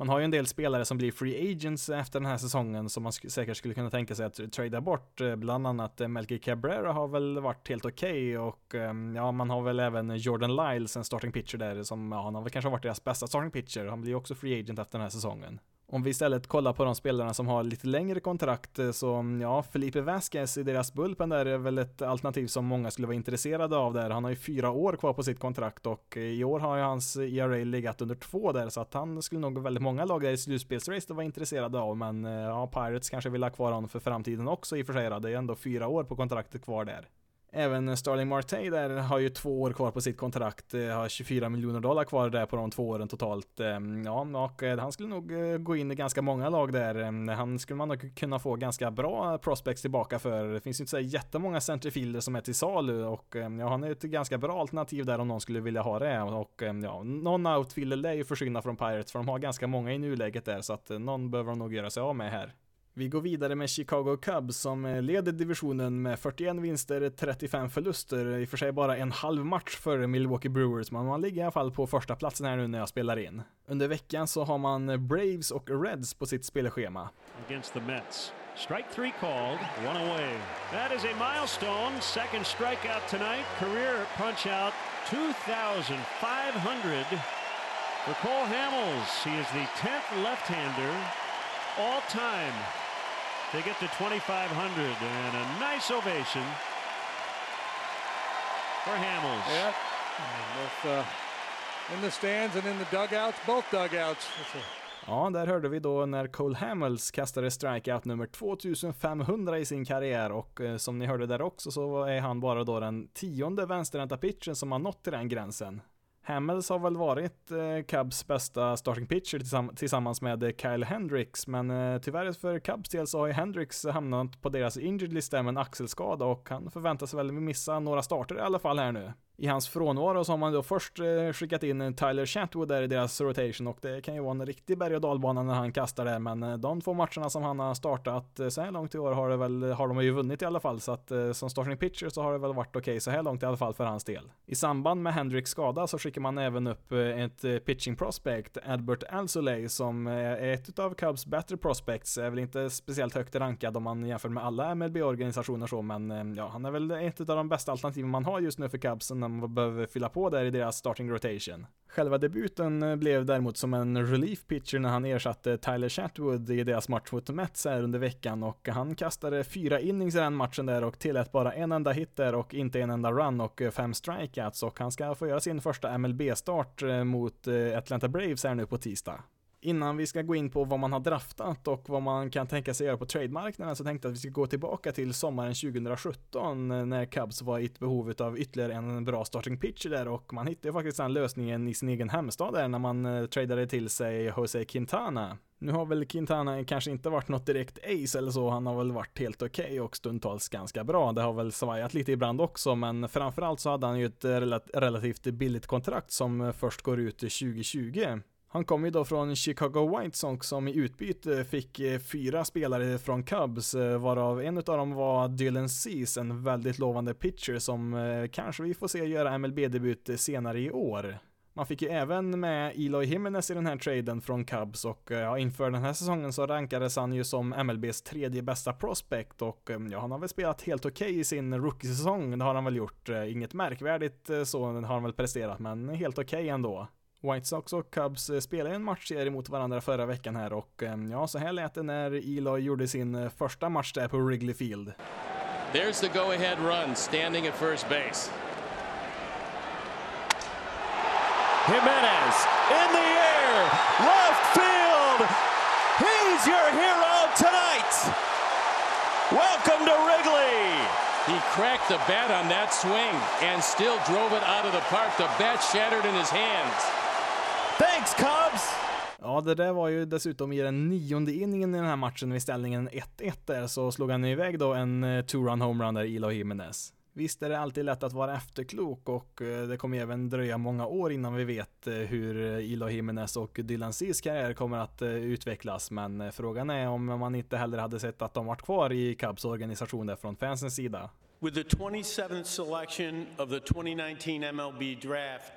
Man har ju en del spelare som blir free agents efter den här säsongen som man säkert skulle kunna tänka sig att trada bort. Eh, bland annat eh, Melky Cabrera har väl varit helt okej okay och ehm, ja, man har väl även Jordan Lyles, en starting pitcher där som, ja, han har väl kanske varit deras bästa starting pitcher. Han blir ju också free agent efter den här säsongen. Om vi istället kollar på de spelarna som har lite längre kontrakt eh, så mm, ja, Felipe Vasquez i deras Bulpen där är väl ett alternativ som många skulle vara intresserade av där. Han har ju fyra år kvar på sitt kontrakt och eh, i år har ju hans eh, ERA legat under två där så att han skulle nog väldigt många lag där i slutspelsrace vara intresserade av men ja, Pirates kanske vill ha kvar honom för framtiden också i och för sig. Det är ändå fyra år på kontraktet kvar där. Även Starling Marte där har ju två år kvar på sitt kontrakt, eh, har 24 miljoner dollar kvar där på de två åren totalt. Ehm, ja, och eh, han skulle nog eh, gå in i ganska många lag där. Ehm, han skulle man nog kunna få ganska bra prospects tillbaka för. Det finns ju inte så jättemånga centerfielder som är till salu och ehm, ja, han är ett ganska bra alternativ där om någon skulle vilja ha det. Och ja, någon outfielder lär ju försvinna från Pirates för de har ganska många i nuläget där så att någon behöver de nog göra sig av med här. Vi går vidare med Chicago Cubs som eh, leder divisionen med 41 vinster, 35 förluster, i och för sig bara en halv match för Milwaukee Brewers, men man ligger i alla fall på första platsen här nu när jag spelar in. Under veckan så har man Braves och Reds på sitt spelschema. Against the Mets. Strike three called, one away. That is a milestone. Second strikeout tonight. Career punch out 2,500 for Cole Hamels. He is the 10th left-hander all time to get to 2,500. And a nice ovation for Hamels. Yeah. Both uh, in the stands and in the dugouts, both dugouts. Ja, där hörde vi då när Cole Hamels kastade strikeout nummer 2500 i sin karriär och eh, som ni hörde där också så är han bara då den tionde vänsterhänta pitchen som har nått till den gränsen. Hamels har väl varit eh, Cubs bästa starting pitcher tillsamm tillsammans med eh, Kyle Hendricks, men eh, tyvärr för Cubs del så har ju Hendricks hamnat på deras injured list med en axelskada och han förväntas väl missa några starter i alla fall här nu i hans frånvaro så har man då först eh, skickat in Tyler Chatwood där i deras rotation och det kan ju vara en riktig berg och dalbana när han kastar där men eh, de två matcherna som han har startat eh, så här långt i år har, det väl, har de ju vunnit i alla fall så att som starting pitcher så har det väl varit okej okay så här långt i alla fall för hans del. I samband med Hendricks skada så skickar man även upp ett pitching prospect, Albert Alzolay som är ett av Cubs bättre prospects, är väl inte speciellt högt rankad om man jämför med alla MLB-organisationer så men ja, han är väl ett av de bästa alternativen man har just nu för Cubs man behöver fylla på där i deras starting rotation. Själva debuten eh, blev däremot som en relief pitcher när han ersatte Tyler Chatwood i deras match mot Mets här under veckan och han kastade fyra innings i den matchen där och tillät bara en enda hit där och inte en enda run och eh, fem strikeouts och han ska få göra sin första MLB-start eh, mot Atlanta Braves här nu på tisdag. Innan vi ska gå in på vad man har draftat och vad man kan tänka sig göra på trademarknaden så tänkte jag att vi ska gå tillbaka till sommaren 2017 eh, när Cubs var i ett behov av ytterligare en bra starting pitcher där och man hittade faktiskt den lösningen i sin egen hemstad där när man eh, tradade till sig Jose Quintana. Nu har väl Quintana kanske inte varit något direkt ace eller så, han har väl varit helt okej okay och stundtals ganska bra. Det har väl svajat lite ibland också, men framförallt så hade han ju ett eh, relativt billigt kontrakt som först går ut 2020. Han kom ju då från Chicago White Sox som i utbyte fick eh, fyra spelare från Cubs, eh, varav en av dem var Dylan Cease, en väldigt lovande pitcher som eh, kanske vi får se göra MLB-debut senare i år. Man fick ju även med Eloy Jimenez i den här traden från Cubs och ja, inför den här säsongen så rankades han ju som MLBs tredje bästa prospect och ja, han har väl spelat helt okej okay i sin rookie-säsong, det har han väl gjort. Inget märkvärdigt så har han väl presterat, men helt okej okay ändå. White Sox och Cubs eh, spelade en matchserie mot varandra förra veckan här och ehm, ja, så här lät det när Eloy gjorde sin eh, första match där på Wrigley Field. There's the go-ahead run, standing at first base. Jimenez in the air, left field. He's your hero tonight. Welcome to Wrigley. He cracked the bat on that swing and still drove it out of the park. The bat shattered in his hands. Thanks Cubs! Ja, det där var ju dessutom i den nionde inningen i den här matchen vid ställningen 1-1 där, så slog han iväg då en eh, two-run homerun där, Eloy Jimenez. Visst är det alltid lätt att vara efterklok och eh, det kommer även dröja många år innan vi vet eh, hur Eloy Jimenez och Dylan Cis karriär kommer att utvecklas, men frågan är om man inte heller hade sett att de varit kvar i Cubs organisation där från fansens sida. With the 27th selection of the 2019 MLB draft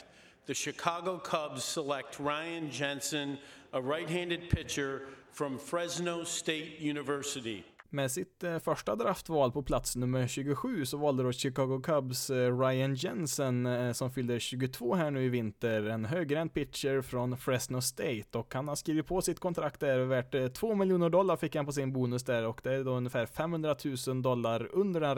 the Chicago Cubs select Ryan Jensen, a right-handed pitcher from Fresno State University. Med sitt eh, första draftval på plats nummer 27 så valde då Chicago Cubs eh, Ryan Jensen eh, som fyllde 22 här nu i vinter, en högerhänt pitcher från Fresno State och han har skrivit på sitt kontrakt där värt 2 miljoner dollar fick han på sin bonus där och det är då ungefär 500 000 dollar under den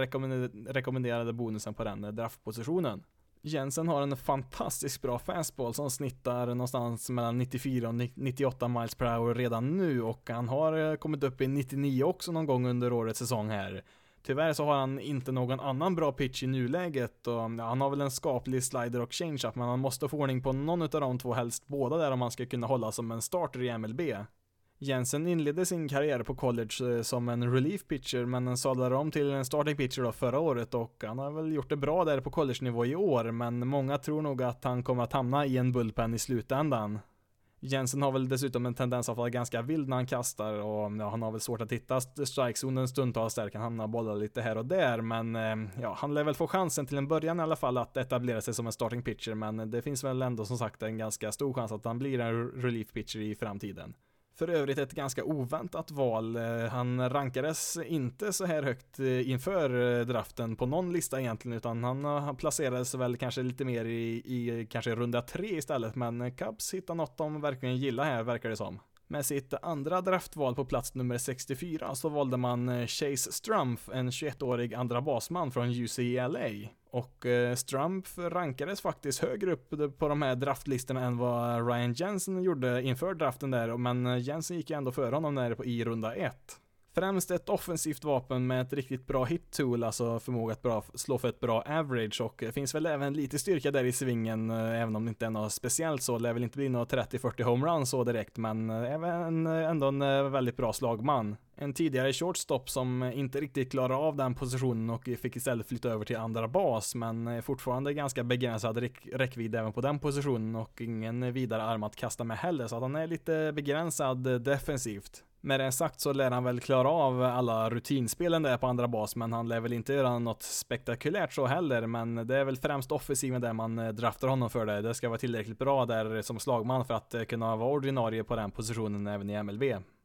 rekommenderade bonusen på den draftpositionen. Jensen har en fantastiskt bra fastball som snittar någonstans mellan 94 och 98 miles per hour redan nu och han har eh, kommit upp i 99 också någon gång under årets säsong här. Tyvärr så har han inte någon annan bra pitch i nuläget och ja, han har väl en skaplig slider och changeup men han måste få ordning på någon av de två, helst båda där om han ska kunna hålla som en starter i MLB. Jensen inledde sin karriär på college eh, som en relief pitcher men sadlade om till en starting pitcher då förra året och han har väl gjort det bra där på college-nivå i år men många tror nog att han kommer att hamna i en bullpen i slutändan. Jensen har väl dessutom en tendens att vara ganska vild när han kastar och ja, han har väl svårt att hitta strikezonen stundtals där kan hamna bollar lite här och där men eh, ja, han lär väl få chansen till en början i alla fall att etablera sig som en starting pitcher men det finns väl ändå som sagt en ganska stor chans att han blir en relief pitcher i framtiden. För övrigt ett ganska oväntat val. Eh, han rankades inte så här högt eh, inför eh, draften på någon lista egentligen, utan han placerades väl kanske lite mer i, i kanske runda tre istället, men Cubs hittade något de verkligen gillar här, verkar det som. Med sitt andra draftval på plats nummer 64 så valde man eh, Chase Strumpf, en 21-årig andra basman från UCLA. Och eh, Strumpf rankades faktiskt högre upp på de här draftlistorna än vad Ryan Jensen gjorde inför draften där, men eh, Jensen gick ju ändå före honom där i runda 1. Främst ett offensivt vapen med ett riktigt bra hit-tool, alltså förmåga att bra, slå för ett bra average och det finns väl även lite styrka där i svingen, eh, även om det inte är något speciellt så. Det lär väl inte bli något 30-40 homeruns så direkt, men eh, även ändå en väldigt bra slagman. En tidigare shortstop som inte riktigt klarade av den positionen och fick istället flytta över till andra bas, men fortfarande ganska begränsad räck räckvidd även på den positionen och ingen vidare arm att kasta med heller, så att han är lite begränsad defensivt. Med det sagt så lär han väl klara av alla rutinspelen där på andra bas, men han lär väl inte göra något spektakulärt så heller, men det är väl främst offensiven där man eh, draftar honom för det. Det ska vara tillräckligt bra där som slagman för att eh, kunna vara ordinarie på den positionen även i MLB.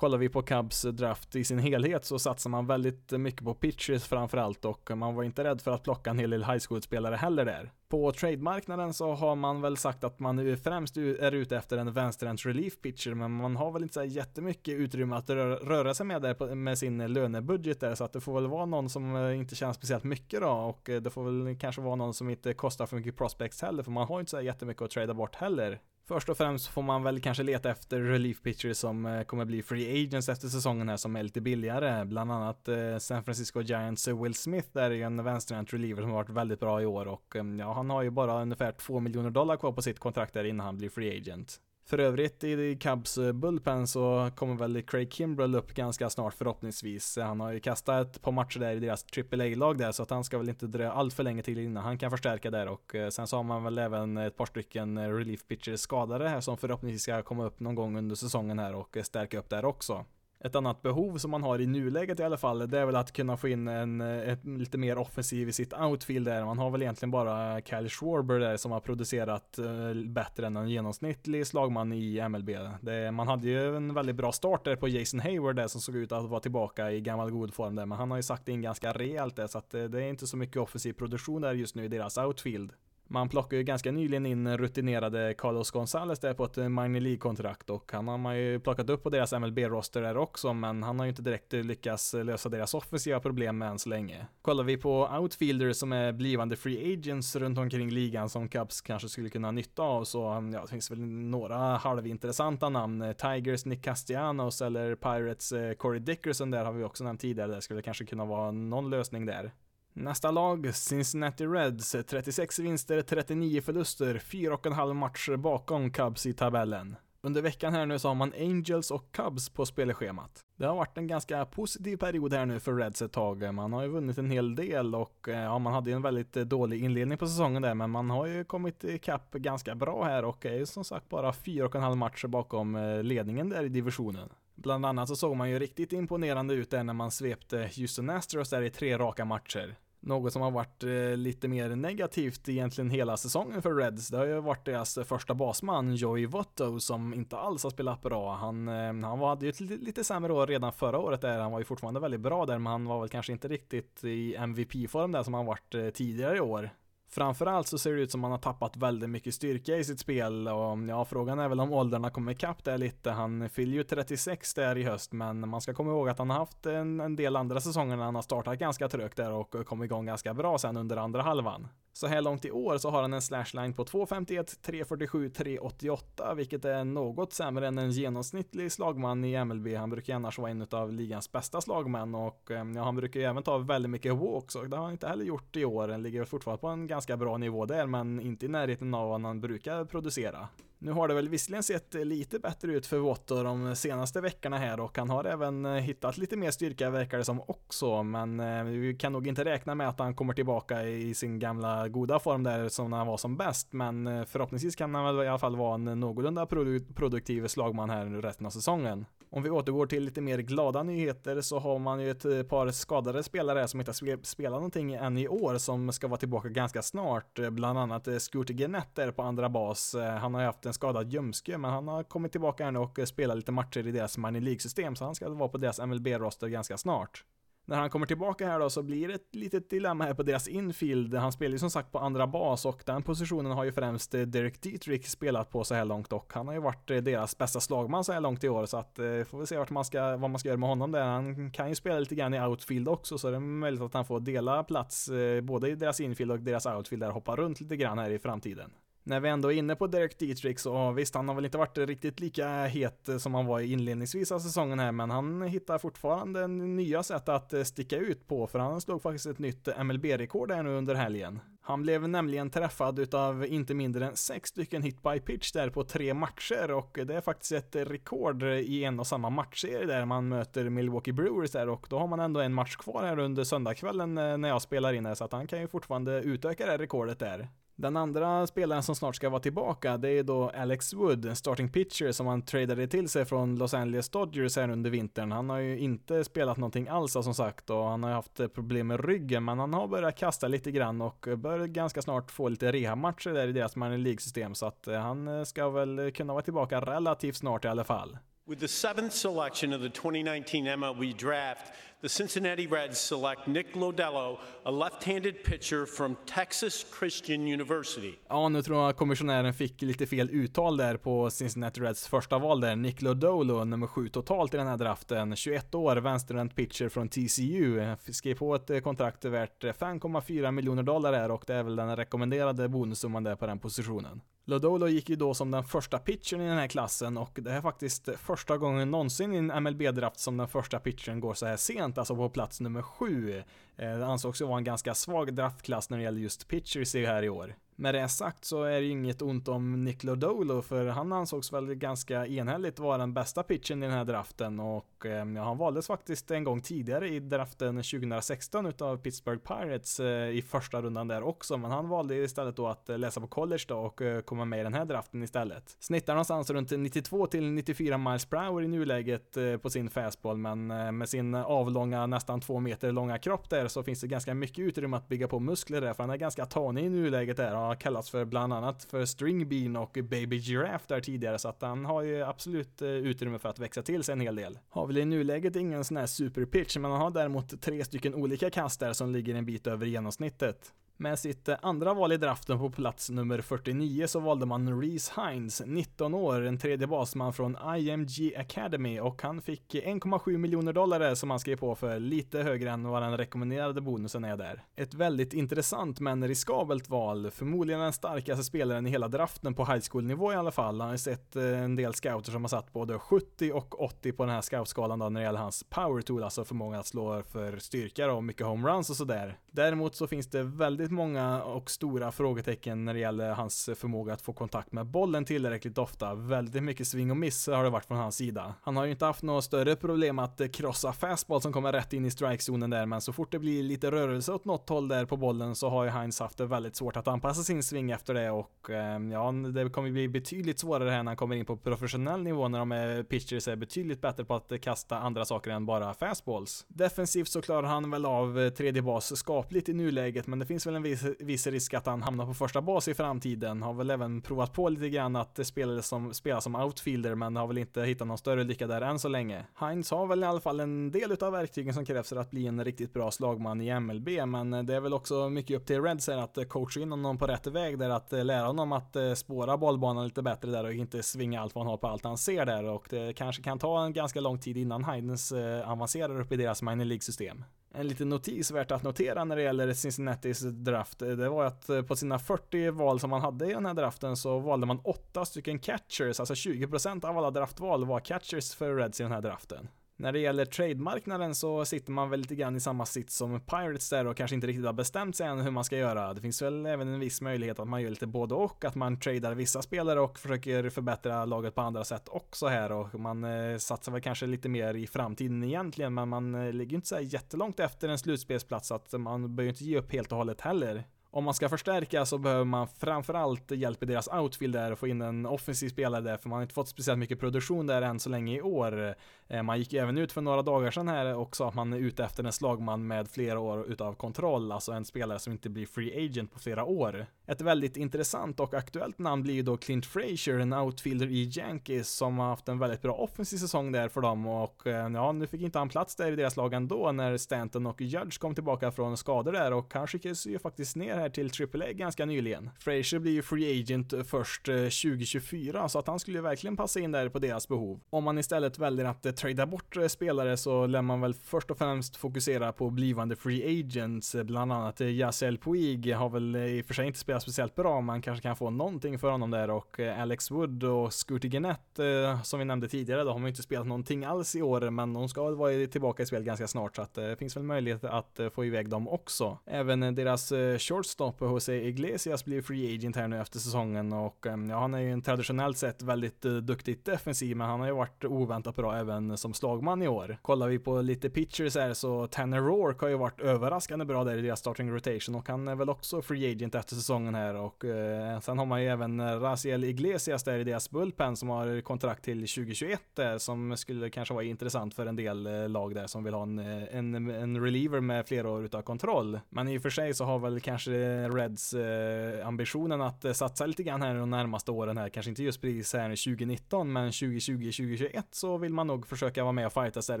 Kollar vi på Cubs draft i sin helhet så satsar man väldigt mycket på pitchers framförallt och man var inte rädd för att plocka en hel del high school-spelare heller där. På trademarknaden så har man väl sagt att man nu främst är ute efter en vänsterhänt relief pitcher men man har väl inte så jättemycket utrymme att röra sig med där med sin lönebudget där så att det får väl vara någon som eh, inte tjänar speciellt mycket då och eh, det får väl kanske vara någon som inte kostar för mycket prospects heller för man har inte så jättemycket att trada bort heller. Först och främst får man väl kanske leta efter relief pitchers som eh, kommer bli free agents efter säsongen här som är lite billigare. Bland annat eh, San Francisco Giants eh, Will Smith är ju en vänsterhänt reliever som har varit väldigt bra i år och ja, han har ju bara ungefär 2 miljoner dollar kvar på sitt kontrakt där innan han blir free agent. För övrigt i Cubs eh, bullpen så kommer väl Craig Kimbrell upp ganska snart förhoppningsvis. Han har ju kastat ett par matcher där i deras AAA-lag där så att han ska väl inte dröja allt för länge till innan han kan förstärka där och eh, sen så har man väl även ett par stycken eh, relief pitchers skadade här som förhoppningsvis ska komma upp någon gång under säsongen här och stärka upp där också. Ett annat behov som man har i nuläget i alla fall, det är väl att kunna få in en ett, lite mer offensiv i sitt outfield där. Man har väl egentligen bara Kyle Schwarber där som har producerat eh, bättre än en genomsnittlig slagman i MLB. Det, man hade ju en väldigt bra start där på Jason Hayward där som såg ut att vara tillbaka i gammal god form där, men han har ju sagt in ganska rejält där så att det, det är inte så mycket offensiv produktion där just nu i deras outfield. Man plockade ju ganska nyligen in rutinerade Carlos Gonzales där på ett minor League-kontrakt och han har man ju plockat upp på deras MLB-roster där också men han har ju inte direkt lyckats lösa deras offensiva problem än så länge. Kollar vi på outfielders som är blivande free agents runt omkring ligan som Cubs kanske skulle kunna ha nytta av så ja, det finns väl några halvintressanta namn. Tigers Nick Castellanos eller Pirates eh, Corey Dickerson där har vi också nämnt tidigare. Det skulle kanske kunna vara någon lösning där. Nästa lag, Cincinnati Reds, 36 vinster, 39 förluster, 4,5 matcher bakom Cubs i tabellen. Under veckan här nu så har man Angels och Cubs på spelschemat. Det har varit en ganska positiv period här nu för Reds ett tag. Man har ju vunnit en hel del och eh, ja, man hade ju en väldigt dålig inledning på säsongen där, men man har ju kommit ikapp ganska bra här och är ju som sagt bara 4,5 matcher bakom eh, ledningen där i divisionen. Bland annat så såg man ju riktigt imponerande ut där när man svepte Houston Astros där i tre raka matcher. Något som har varit eh, lite mer negativt egentligen hela säsongen för Reds, det har ju varit deras första basman Joey Votto som inte alls har spelat bra. Han, eh, han hade ju ett lite sämre år redan förra året där, han var ju fortfarande väldigt bra där, men han var väl kanske inte riktigt i MVP-form där som han varit eh, tidigare i år. Framförallt så ser det ut som han har tappat väldigt mycket styrka i sitt spel och ja, frågan är väl om åldrarna kommer ikapp där lite. Han fyller ju 36 där i höst, men man ska komma ihåg att han har haft en, en del andra säsonger när han har startat ganska trögt där och kommit igång ganska bra sen under andra halvan. Så här långt i år så har han en slashline på 2.51, 3.47, 3.88, vilket är något sämre än en genomsnittlig slagman i MLB. Han brukar annars vara en av ligans bästa slagmän och eh, ja, han brukar ju även ta väldigt mycket walks och det har han inte heller gjort i år. Han ligger fortfarande på en ganska bra nivå där, men inte i närheten av vad han brukar producera. Nu har det väl visserligen sett lite bättre ut för Water de senaste veckorna här och han har även eh, hittat lite mer styrka verkar det som också, men eh, vi kan nog inte räkna med att han kommer tillbaka i sin gamla goda form där som när han var som bäst, men eh, förhoppningsvis kan han väl i alla fall vara en någorlunda produktiv slagman här resten av säsongen. Om vi återgår till lite mer glada nyheter så har man ju ett eh, par skadade spelare som inte har spelat någonting än i år som ska vara tillbaka ganska snart. Eh, bland annat eh, Scooter Gennett på andra bas. Han har ju haft en skadad ljumske men han har kommit tillbaka här nu och spelat lite matcher i deras Money League-system så han ska vara på deras MLB-roster ganska snart när han kommer tillbaka här då så blir det ett litet dilemma här på deras infield. Han spelar ju som sagt på andra bas och den positionen har ju främst eh, Derek Dietrich spelat på så här långt och han har ju varit eh, deras bästa slagman så här långt i år så att eh, får vi se vart man ska, vad man ska göra med honom där. Han kan ju spela lite grann i outfield också så det är möjligt att han får dela plats eh, både i deras infield och deras outfield där och hoppa runt lite grann här i framtiden när vi ändå är inne på Derek Dietrich så visst, han har väl inte varit riktigt lika het som han var i inledningsvis av säsongen här, men han hittar fortfarande nya sätt att eh, sticka ut på, för han slog faktiskt ett nytt MLB-rekord här nu under helgen. Han blev nämligen träffad utav inte mindre än sex stycken hit by pitch där på tre matcher och det är faktiskt ett rekord i en och samma matchserie där man möter Milwaukee Brewers där och då har man ändå en match kvar här under söndagskvällen eh, när jag spelar in här så att han kan ju fortfarande utöka det här rekordet där. Den andra spelaren som snart ska vara tillbaka, det är då Alex Wood, en starting pitcher som han tradade till sig från Los Angeles Dodgers här under vintern. Han har ju inte spelat någonting alls som sagt och han har haft problem med ryggen, men han har börjat kasta lite grann och bör ganska snart få lite rehabmatcher där i deras minor League-system, så att eh, han eh, ska väl kunna vara tillbaka relativt snart i alla fall. With the seventh selection of the 2019 MLB draft, the Cincinnati Reds select Nick Lodello, a left-handed pitcher from Texas Christian University. Ja, nu tror jag kommissionären fick lite fel uttal där på Cincinnati Reds första val där. Nick Lodolo, nummer sju totalt i den här draften. 21 år, vänsterhänt pitcher från TCU. Skrev på ett eh, kontrakt värt eh, 5,4 miljoner dollar där och det är väl den rekommenderade bonussumman där på den positionen. Lodolo gick ju då som den första pitchern i den här klassen och det är faktiskt första gången någonsin i en MLB-draft som den första pitchern går så här sent, alltså på plats nummer sju. Det ansågs ju vara en ganska svag draftklass när det gäller just pitchers här i år. Med det sagt så är det ju inget ont om Nick Lodolo för han ansågs väl ganska enhälligt vara den bästa pitchen i den här draften och ehm, ja, han valdes faktiskt en gång tidigare i draften 2016 utav Pittsburgh Pirates eh, i första rundan där också men han valde istället då att eh, läsa på college då och eh, komma med i den här draften istället. Snittar någonstans runt 92 till 94 miles per hour i nuläget på sin fastball men med sin avlånga nästan två meter långa kropp där så finns det ganska mycket utrymme att bygga på muskler där för han är ganska tanig i nuläget där har kallats för bland annat för String Bean och Baby Giraffe där tidigare så att han har ju absolut eh, utrymme för att växa till sig en hel del. Har väl i nuläget ingen sån här superpitch men han har däremot tre stycken olika kast där som ligger en bit över genomsnittet. Med sitt andra val i draften på plats nummer 49 så valde man Reese Hines, 19 år, en tredje basman från IMG Academy och han fick 1,7 miljoner dollar som han skrev på för lite högre än vad den rekommenderade bonusen är där. Ett väldigt intressant men riskabelt val, förmodligen den starkaste spelaren i hela draften på high school nivå i alla fall. Han har sett eh, en del scouter som har satt både 70 och 80 på den här scoutskalan då när det gäller hans power tool, alltså förmåga att slå för styrka och mycket homeruns och sådär. Däremot så finns det väldigt väldigt många och stora frågetecken när det gäller hans förmåga att få kontakt med bollen tillräckligt ofta. Väldigt mycket sving och miss har det varit från hans sida. Han har ju inte haft något större problem att eh, krossa fastball som kommer rätt in i strikezonen där, men så fort det blir lite rörelse åt något håll där på bollen så har ju Heinz haft det väldigt svårt att anpassa sin sving efter det och ehm, ja, det kommer bli betydligt svårare här när han kommer in på professionell nivå när de är pitchers är betydligt bättre på att kasta andra saker än bara fastballs. Defensivt så klarar han väl av eh, tredje bas skapligt i nuläget, men det finns väl en viss, viss risk att han hamnar på första bas i framtiden. Har väl även provat på lite grann att spela som, spela som outfielder, men har väl inte hittat någon större lycka där än så länge. Heinz har väl i alla fall en del utav verktygen som krävs för att bli en riktigt bra slagman i MLB, men det är väl också mycket upp till Reds att coacha in honom på rätt väg där, att lära honom att eh, spåra bollbanan lite bättre där och inte svinga allt vad han har på allt han ser där och det kanske kan ta en ganska lång tid innan Heinz eh, avancerar upp i deras minor League-system. En liten notis värt att notera när det gäller Cincinnatis draft, det var att eh, på sina 40 val som man hade i den här draften så valde man 8 stycken catchers, alltså 20% av alla draftval var catchers för Reds i den här draften. När det gäller trademarknaden så sitter man väl lite grann i samma sitt som Pirates där och kanske inte riktigt har bestämt sig än hur man ska göra. Det finns väl även en viss möjlighet att man gör lite både och, att man tradar vissa spelare och försöker förbättra laget på andra sätt också här och man eh, satsar väl kanske lite mer i framtiden egentligen, men man eh, ligger inte så här jättelångt efter en slutspelsplats så att man behöver inte ge upp helt och hållet heller. Om man ska förstärka så behöver man framförallt hjälp i deras outfield där och få in en offensiv spelare där, för man har inte fått speciellt mycket produktion där än så länge i år. Eh, man gick ju även ut för några dagar sedan här och sa att man är ute efter en slagman med flera år utav kontroll, alltså en spelare som inte blir free agent på flera år. Ett väldigt intressant och aktuellt namn blir ju då Clint Frazier, en outfielder i Yankees som har haft en väldigt bra offensiv säsong där för dem och eh, ja, nu fick inte han plats där i deras lag ändå när Stanton och Judge kom tillbaka från skador där och han skickades ju faktiskt ner här till AAA ganska nyligen. Frazier blir ju free agent först eh, 2024 så att han skulle ju verkligen passa in där på deras behov. Om man istället väljer att eh, trada bort spelare så lär man väl först och främst fokusera på blivande free agents, bland annat Yasiel Puig har väl i och för sig inte spelat speciellt bra, man kanske kan få någonting för honom där och eh, Alex Wood och Scooty Gennett eh, som vi nämnde tidigare då har man ju inte spelat någonting alls i år men de ska väl vara tillbaka i spel ganska snart så att eh, det finns väl möjlighet att få iväg dem också. Även deras shortstop Jose Iglesias blir free agent här nu efter säsongen och ja, han är ju en traditionellt sett väldigt duktigt defensiv men han har ju varit oväntat bra även som slagman i år. Kollar vi på lite pitchers här så Tanner Rourke har ju varit överraskande bra där i deras starting rotation och han är väl också free agent efter säsongen här och eh, sen har man ju även eh, Raziel Iglesias där i deras bullpen som har kontrakt till 2021 där som skulle kanske vara intressant för en del eh, lag där som vill ha en, eh, en, en reliever med flera år utav kontroll. Men i och för sig så har väl kanske Reds eh, ambitionen att eh, satsa lite grann här de närmaste åren här, kanske inte just precis här 2019 men 2020-2021 så vill man nog försöka vara med och fightas där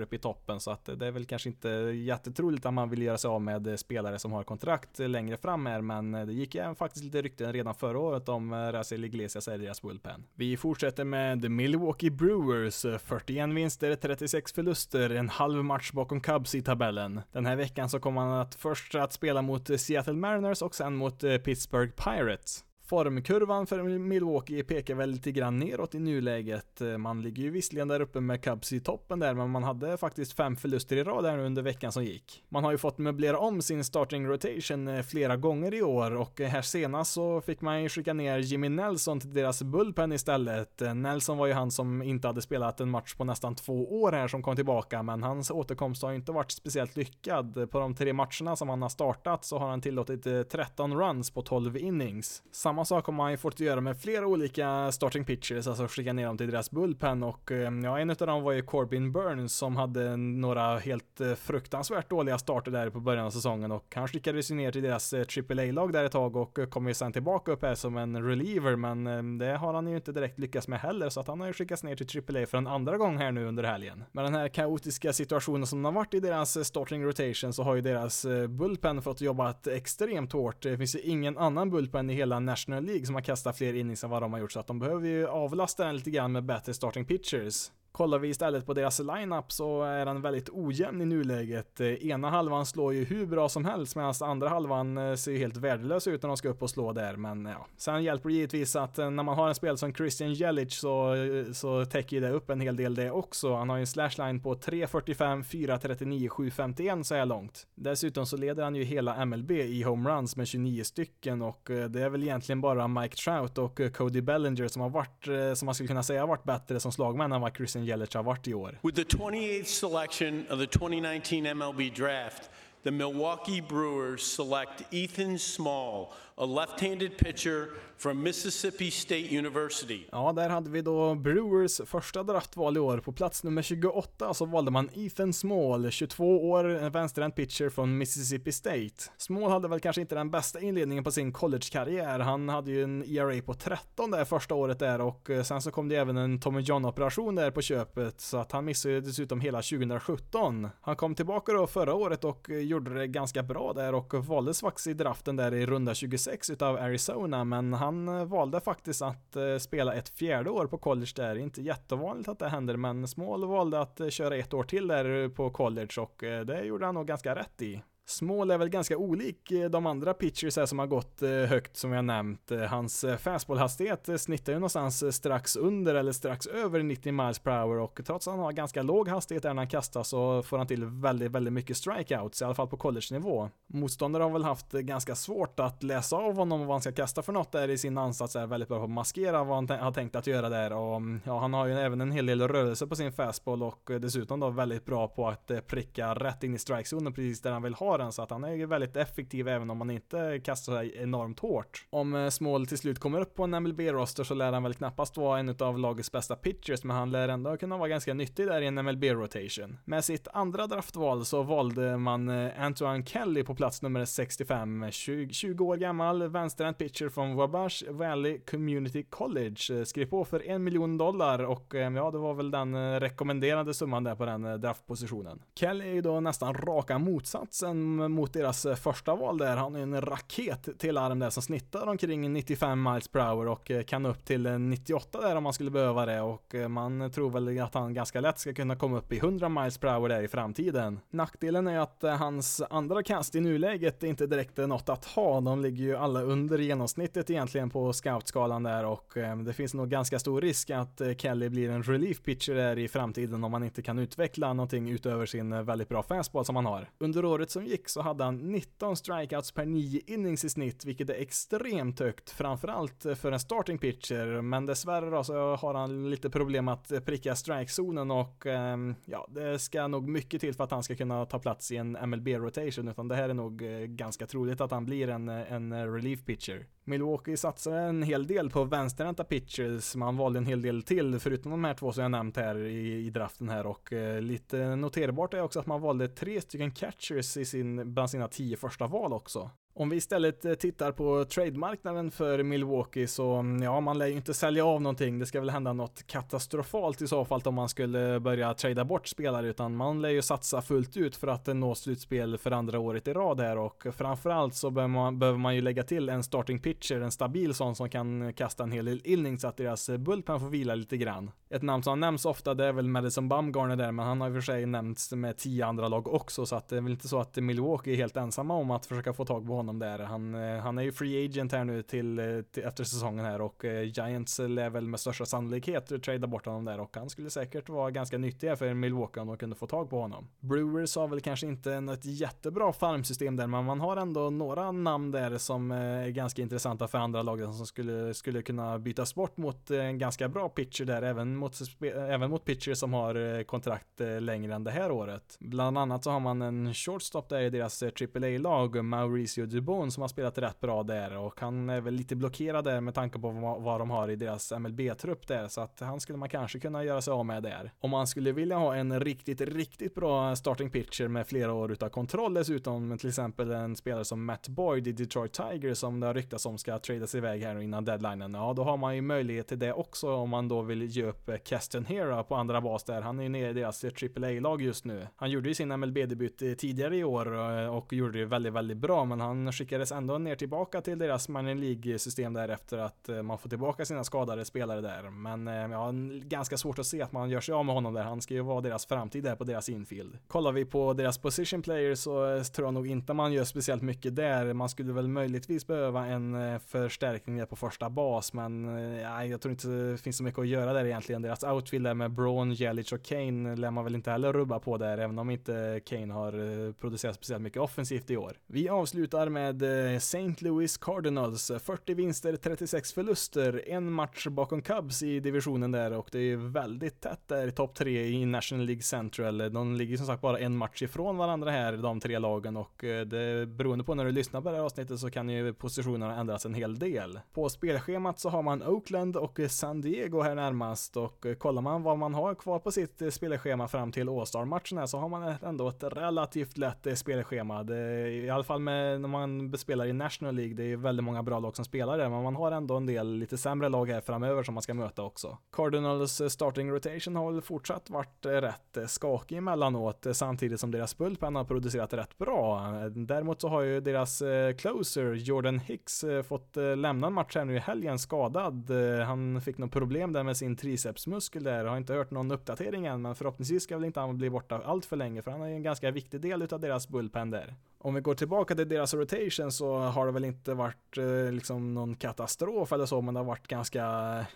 uppe i toppen så att eh, det är väl kanske inte jättetroligt att man vill göra sig av med spelare som har kontrakt längre fram här men det gick ju faktiskt lite rykten redan förra året om eh, Rasil Iglesias i deras bullpen. Vi fortsätter med Milwaukee Brewers eh, 41 vinster, 36 förluster, en halv match bakom Cubs i tabellen. Den här veckan så kommer man att först att spela mot eh, Seattle Mariners och sen mot Pittsburgh Pirates. Formkurvan för Milwaukee pekar väl lite grann neråt i nuläget. Eh, man ligger ju visserligen där uppe med Cubs i toppen där, men man hade faktiskt fem förluster i rad här under veckan som gick. Man har ju fått möblera om sin starting rotation eh, flera gånger i år och eh, här senast så fick man ju skicka ner Jimmy Nelson till deras bullpen istället. Nelson var ju han som inte hade spelat en match på nästan två år här som kom tillbaka, men hans återkomst har ju inte varit speciellt lyckad. På de tre matcherna som han har startat så har han tillåtit 13 runs på 12 innings. Samma samma sak har man ju fått göra med flera olika starting pitchers, alltså skicka ner dem till deras bullpen och eh, ja, en av dem var ju Corbin Burns som hade några helt eh, fruktansvärt dåliga starter där på början av säsongen och han skickades ju ner till deras eh, AAA-lag där ett tag och kom ju sen tillbaka upp här som en reliever men det har han ju inte direkt lyckats med heller så att han har ju skickats ner till AAA för en andra gång här nu under helgen. Med den här kaotiska situationen som har varit i deras starting rotation så har ju deras bullpen fått jobbat extremt hårt. Det finns ju ingen annan bullpen i hela National National League som har kastat fler innings än vad de har gjort så att de behöver ju avlasta den lite grann med bättre starting pitchers. Kollar vi istället på deras lineup så är den väldigt ojämn i nuläget. Eh, ena halvan slår ju hur bra som helst medan andra halvan eh, ser ser helt värdelös ut när de ska upp och slå där. Men ja, sen hjälper det givetvis att eh, när man har en spel som Christian Jelic så, så täcker ju det upp en hel del det också. Han har ju en slashline på 3.45, 4.39, 7.51 så här långt. Dessutom så leder han ju hela MLB i homeruns med 29 stycken och det är väl egentligen bara Mike Trout och Cody Bellinger som har varit, som man skulle kunna säga har varit bättre som slagmän än vad Christian Har varit i år. With the 28th selection of the 2019 MLB draft, the Milwaukee Brewers select Ethan Small, a left-handed pitcher from Mississippi State University. Ja, där hade vi då Brewers första draftval i år. På plats nummer 28 så valde man Ethan Small, 22 år, en vänsterhänt pitcher från Mississippi State. Small hade väl kanske inte den bästa inledningen på sin collegekarriär. Han hade ju en ERA på 13 där första året där och eh, sen så kom det även en Tommy John-operation där på köpet så att han missade ju dessutom hela 2017. Han kom tillbaka då förra året och eh, gjorde det ganska bra där och valdes faktiskt i draften där i runda 26 utav Arizona men han eh, valde faktiskt att eh, spela ett fjärde år på college där. Inte jättevanligt att det händer, men Small valde att eh, köra ett år till där på college och det gjorde han nog ganska rätt i. Small är väl ganska olik eh, de andra pitchers här som har gått eh, högt som jag nämnt. Eh, hans fastballhastighet snittar ju någonstans strax under eller strax över 90 miles per hour och trots att han har ganska låg hastighet när han kastar så får han till väldigt, väldigt mycket strikeouts, i alla fall på college-nivå. Motståndare har väl haft ganska svårt att läsa av honom vad han ska kasta för något där i sin ansats är väldigt bra på att maskera vad han har tänkt att göra där och mm, ja, han har ju även en hel del rörelse på sin fastball och dessutom då väldigt bra på att pricka rätt in i strikezonen precis där han vill ha den så att han är ju väldigt effektiv även om han inte kastar sig enormt hårt. Om eh, Small till slut kommer upp på en MLB-roster så lär han väl knappast vara en av lagets bästa pitchers, men han lär ändå kunna vara ganska nyttig där i en MLB-rotation. Med sitt andra draftval så valde man eh, Antoine Kelly på plats nummer 65, 20, 20 år gammal, vänsterhänt pitcher från Wabash Valley Community College. Eh, skrev på för en miljon dollar och ja, det var väl den rekommenderade summan där på den draftpositionen. Kelly är ju då nästan raka motsatsen mot deras eh, första val där. Han är en raket till arm där som snittar omkring 95 miles per hour och eh, kan upp till eh, 98 där om man skulle behöva det och man tror väl att han ganska lätt ska kunna komma upp i 100 miles per hour där i framtiden. Nackdelen är att hans andra kast i nuläget är inte direkt något att ha. De ligger ju alla under genomsnittet egentligen på scoutskalan där och det finns nog ganska stor risk att Kelly blir en relief pitcher där i framtiden om man inte kan utveckla någonting utöver sin väldigt bra fastball som han har. Under året som gick så hade han 19 strikeouts per 9 innings i snitt, vilket är extremt högt, framförallt för en starting pitcher, men dessvärre då så har han lite problem att pricka strikezonen och ehm, ja, det ska nog mycket till för att han ska kunna ta plats i en MLB-rotation, utan det här är nog eh, ganska troligt att han blir en, en relief pitcher. Milwaukee satsade en hel del på vänsterhänta pitchers, man valde en hel del till, förutom de här två som jag nämnt här i, i draften här och eh, lite noterbart är också att man valde tre stycken catchers i sin, bland sina tio första val också. Om vi istället eh, tittar på trademarknaden för Milwaukee så, mm, ja, man lär ju inte sälja av någonting. Det ska väl hända något katastrofalt i så fall om man skulle börja trada bort spelare, utan man lär ju satsa fullt ut för att eh, nå slutspel för andra året i rad här och framförallt så behöver man, behöver man ju lägga till en starting pitcher, en stabil sån som kan kasta en hel del innings så att deras eh, bullpen får vila lite grann. Ett namn som nämns ofta det är väl Madison Bumgarner där, men han har i och för sig nämnts med tio andra lag också, så att det är väl inte så att Milwaukee är helt ensamma om att försöka få tag på honom där. Han, eh, han är ju free agent här nu till, eh, till efter säsongen här och eh, Giants lär väl med största sannolikhet trada bort honom där och han skulle säkert vara ganska nyttig för Milwaukee om de kunde få tag på honom. Brewers har väl kanske inte något jättebra farmsystem där, men man har ändå några namn där som är ganska intressanta för andra lag som skulle, skulle kunna bytas bort mot en ganska bra pitcher där, även mot, även mot pitcher som har kontrakt längre än det här året. Bland annat så har man en shortstop där i deras AAA-lag, Mauricio Dubon, som har spelat rätt bra där och han är väl lite blockerad där med tanke på vad, de har i deras MLB-trupp där, så att han skulle man kanske kunna göra sig av med där. Om man skulle vilja ha en riktigt, riktigt bra starting pitcher med flera år utav kontroll dessutom, till exempel en spelare som Matt Boyd i Detroit Tigers som det har ryktats om ska tradas iväg här innan deadlinen, ja då har man ju möjlighet till det också om man då vill ge upp Keston Hera på andra bas där. Han är ju nere i deras AAA-lag just nu. Han gjorde ju sin MLB-debut tidigare i år eh, och gjorde det väldigt, väldigt bra, men han skickades ändå ner tillbaka till deras minor League-system där efter att eh, man får tillbaka sina skadade spelare där. Men jag ja, ganska svårt att se att man gör sig av med honom där. Han ska ju vara deras framtid där på deras infield. Kollar vi på deras position players så eh, tror jag nog inte man gör speciellt mycket där. Man skulle väl möjligtvis behöva en förstärkning där på första bas, men ja, jag tror inte det finns så mycket att göra där egentligen. Deras outfield där med Braun, Jelic och Kane lär man väl inte heller rubba på där, även om inte Kane har producerat speciellt mycket offensivt i år. Vi avslutar med eh, St. Louis Cardinals. 40 vinster, 36 förluster, en match bakom Cubs i divisionen där och det är väldigt tätt där i topp tre i National League Central. De ligger som sagt bara en match ifrån varandra här, de tre lagen och eh, det beroende på när du lyssnar på det här avsnittet så kan ju positionerna ändras en hel del. På spelschemat så har man Oakland och San Diego här närmast och eh, kollar man vad man har kvar på sitt spelschema fram till All-Star-matchen här så har man ändå ett relativt lätt spelschema. Det, I alla fall med, när man spelar i National League, det är väldigt många bra lag som spelar där, men man har ändå en del lite sämre lag här framöver som man ska möta också. Cardinals eh, starting rotation har väl fortsatt varit eh, rätt eh, skakig emellanåt, samtidigt som deras bullpen har producerat rätt bra. Däremot så har ju deras closer, Jordan Hicks, fått lämna en match här nu i helgen skadad. Han fick något problem där med sin tricepsmuskel där, har inte hört någon uppdatering än, men förhoppningsvis ska väl inte han bli borta allt för länge, för han är ju en ganska viktig del utav deras bullpen där. Om vi går tillbaka till deras rotation så har det väl inte varit eh, liksom någon katastrof eller så, men det har varit ganska,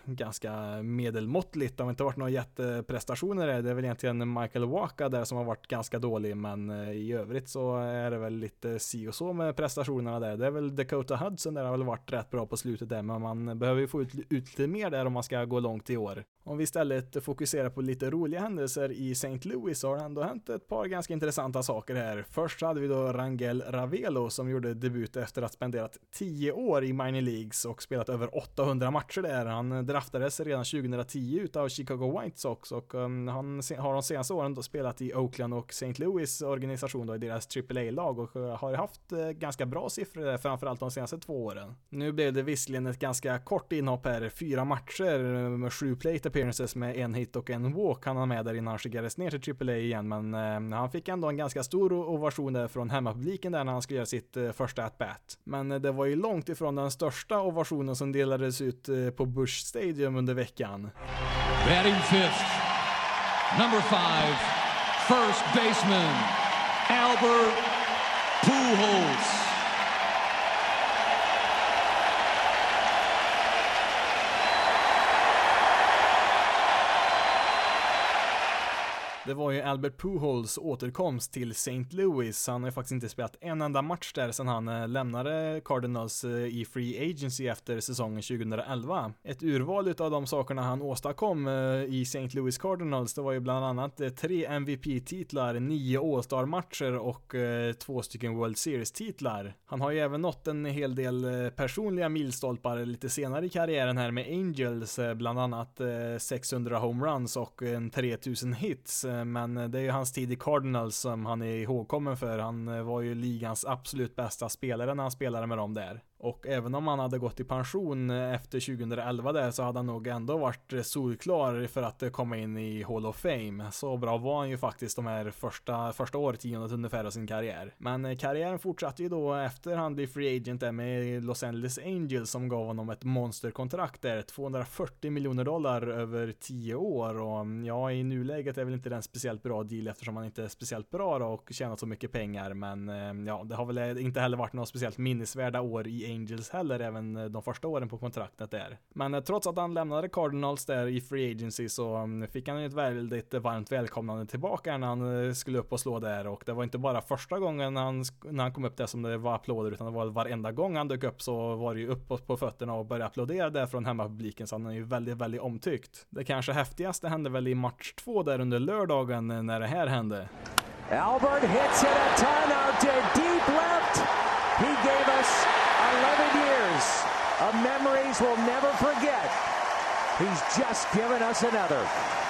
ganska medelmåttligt. Det har inte varit några jätteprestationer där. Det är väl egentligen Michael Waka där som har varit ganska dålig, men eh, i övrigt så är det väl lite si och så med prestationerna där. Det är väl Dakota Hudson där har väl varit rätt bra på slutet där, men man behöver ju få ut, ut lite mer där om man ska gå långt i år. Om vi istället fokuserar på lite roliga händelser i St. Louis så har det ändå hänt ett par ganska intressanta saker här. Först hade vi då Rang Angel Ravelo som gjorde debut efter att spenderat 10 år i minor leagues och spelat över 800 matcher där. Han draftades redan 2010 utav Chicago White Sox och um, han har de senaste åren då spelat i Oakland och St. Louis organisation då i deras AAA-lag och uh, har haft uh, ganska bra siffror där, framförallt de senaste två åren. Nu blev det visserligen ett ganska kort inhopp här, fyra matcher uh, med sju plate appearances med en hit och en walk han har med där innan han skickades ner till AAA igen, men han fick ändå en ganska stor ovation där från publiken där när han skulle göra sitt eh, första at-bat. Men eh, det var ju långt ifrån den största ovationen som delades ut eh, på Bush Stadium under veckan. Batting fifth, number five, first baseman, Albert Pujols. Det var ju Albert Pujols återkomst till St. Louis. Han har ju faktiskt inte spelat en enda match där sedan han eh, lämnade Cardinals eh, i Free Agency efter säsongen 2011. Ett urval utav de sakerna han åstadkom eh, i St. Louis Cardinals, det var ju bland annat tre MVP-titlar, nio All-Star-matcher och två stycken World Series-titlar. Han har ju även nått en hel del personliga milstolpar lite senare i karriären här med Angels, bland annat 600 homeruns och en 3000 hits Eh, men det är ju hans tid i Cardinals som han är ihågkommen för. Han eh, var ju ligans absolut bästa spelare när han spelade med dem där. Och även om han hade gått i pension efter 2011 där så hade han nog ändå varit solklar för att komma in i Hall of Fame. Så bra var han ju faktiskt de här första, första årtiondet ungefär av sin karriär. Men karriären fortsatte ju då efter han blev free agent där med Los Angeles Angels som gav honom ett monsterkontrakt där, 240 miljoner dollar över 10 år och ja, i nuläget är väl inte den speciellt bra deal eftersom han inte är speciellt bra då och tjänat så mycket pengar men eh, ja, det har väl inte heller varit några speciellt minnesvärda år i Angels heller även eh, de första åren på kontraktet där. Men eh, trots att han lämnade Cardinals där i Free Agency så mm, fick han ju ett väldigt varmt välkomnande tillbaka när han eh, skulle upp och slå där och det var inte bara första gången han, när han kom upp där som det var applåder utan det var varenda gång han dök upp så var det ju upp på fötterna och började applådera där från hemmapubliken så han är ju väldigt, väldigt omtyckt. Det kanske häftigaste hände väl i match två där under lördagen när det här hände. Albert hits it a ton out to deep left. He gave us 11 years of memories we'll never forget. He's just given us another.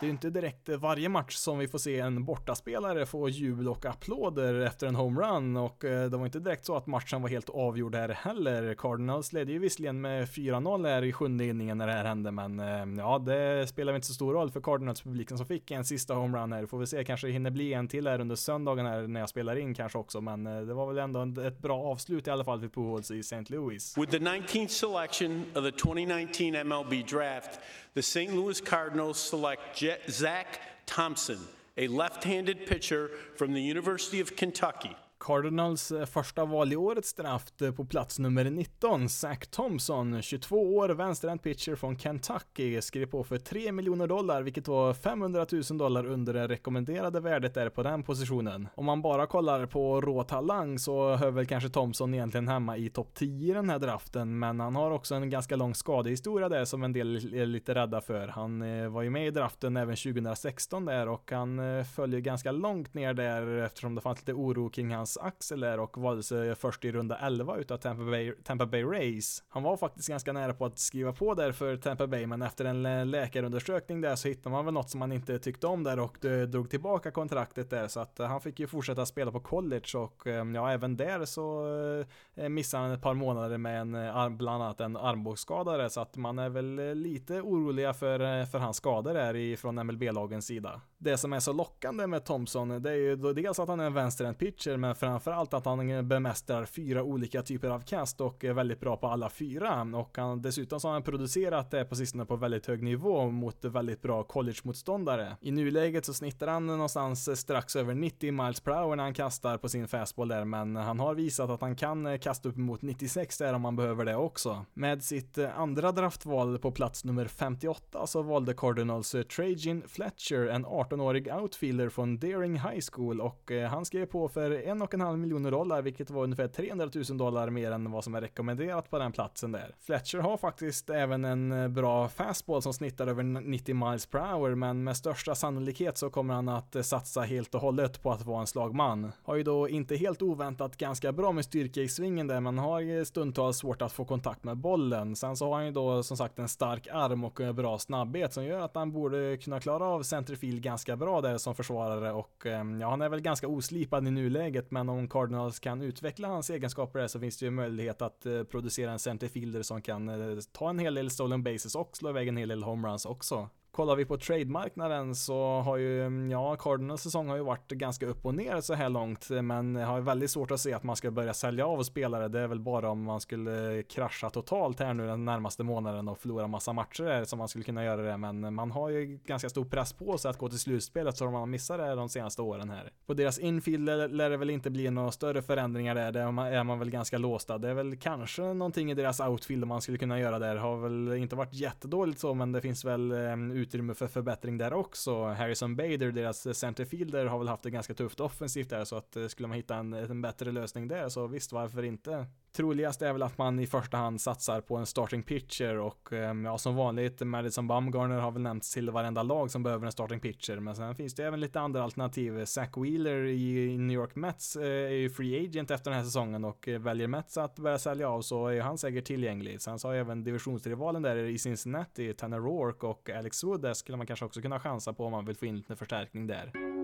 Det är ju inte direkt varje match som vi får se en bortaspelare få jubel och applåder efter en homerun och eh, det var inte direkt så att matchen var helt avgjord här heller. Cardinals ledde ju visserligen med 4-0 här i sjunde inningen när det här hände, men eh, ja, det spelar inte så stor roll för Cardinals publiken som fick en sista homerun här. Får vi se, kanske hinner bli en till här under söndagen här när jag spelar in kanske också, men eh, det var väl ändå ett bra avslut i alla fall för Pujols i St. Louis. With the 19th selection of the 2019 MLB draft, the St. Louis Cardinals select Zach Thompson, a left handed pitcher from the University of Kentucky. Cardinals eh, första val i årets draft eh, på plats nummer 19, Zach Thompson, 22 år, vänsterhänt pitcher från Kentucky, skrev på för 3 miljoner dollar, vilket var 500 000 dollar under det rekommenderade värdet där på den positionen. Om man bara kollar på rå talang så hör väl kanske Thompson egentligen hemma i topp 10 i den här draften, men han har också en ganska lång skadehistoria där som en del är lite rädda för. Han eh, var ju med i draften även 2016 där och han följer ganska långt ner där eftersom det fanns lite oro kring hans axel där och valdes först i runda 11 utav Tampa Bay, Tampa Bay Rays. Han var faktiskt ganska nära på att skriva på där för Tampa Bay, men efter en läkarundersökning där så hittade man väl något som man inte tyckte om där och drog tillbaka kontraktet där så att eh, han fick ju fortsätta spela på college och eh, ja, även där så eh, missade han ett par månader med en, bland annat en armbågsskada så att man är väl lite oroliga för, för hans skador där ifrån MLB-lagens sida. Det som är så lockande med Thompson, det är ju dels att han är en vänsterhänt pitcher, men framförallt att han bemästrar fyra olika typer av kast och är väldigt bra på alla fyra. Och han, dessutom så har han producerat det på sistone på väldigt hög nivå mot väldigt bra college-motståndare. I nuläget så snittar han någonstans strax över 90 miles per hour när han kastar på sin fastball där, men han har visat att han kan kasta upp mot 96 där om han behöver det också. Med sitt andra draftval på plats nummer 58 så valde Cardinals Trajan Fletcher, en 18-årig outfielder från Deering High School och eh, han skrev på för 1 4,5 miljoner dollar, vilket var ungefär 300 000 dollar mer än vad som är rekommenderat på den platsen där. Fletcher har faktiskt även en eh, bra fastball som snittar över 90 miles per hour, men med största sannolikhet så kommer han att eh, satsa helt och hållet på att vara en slagman. Har ju då inte helt oväntat ganska bra med styrka i svingen där, men har stundtals svårt att få kontakt med bollen. Sen så har han ju då som sagt en stark arm och en bra snabbhet som gör att han borde kunna klara av centerfield ganska bra där som försvarare och ehm, ja, han är väl ganska oslipad i nuläget, men om Cardinals kan utveckla hans egenskaper där så finns det ju möjlighet att eh, producera en centerfielder som kan eh, ta en hel del stolen bases och slå iväg en hel del homeruns också. Kollar vi på trademarknaden så har ju, ja, Cardinals säsong har ju varit ganska upp och ner så här långt, men har väldigt svårt att se att man ska börja sälja av spelare. Det är väl bara om man skulle krascha totalt här nu den närmaste månaden och förlora massa matcher som man skulle kunna göra det, men man har ju ganska stor press på sig att gå till slutspelet så man missat det de senaste åren här. På deras infield lär det väl inte bli några större förändringar där, där är man väl ganska låsta. Det är väl kanske någonting i deras outfield man skulle kunna göra där, har väl inte varit jättedåligt så, men det finns väl um, utrymme för förbättring där också. Harrison Bader, deras centerfielder, har väl haft det ganska tufft offensivt där så att eh, skulle man hitta en, en bättre lösning där så visst, varför inte? Troligast är väl att man i första hand satsar på en starting pitcher och ehm, ja, som vanligt, Madison Bumgarner har väl nämnts till varenda lag som behöver en starting pitcher, men sen finns det även lite andra alternativ. Zach Wheeler i New York Mets eh, är ju free agent efter den här säsongen och eh, väljer Mets att börja sälja av så är han säkert tillgänglig. Sen så har även divisionsrivalen där i Cincinnati, Tanner Rourke och Alex Wood, där skulle man kanske också kunna chansa på om man vill få in lite förstärkning där.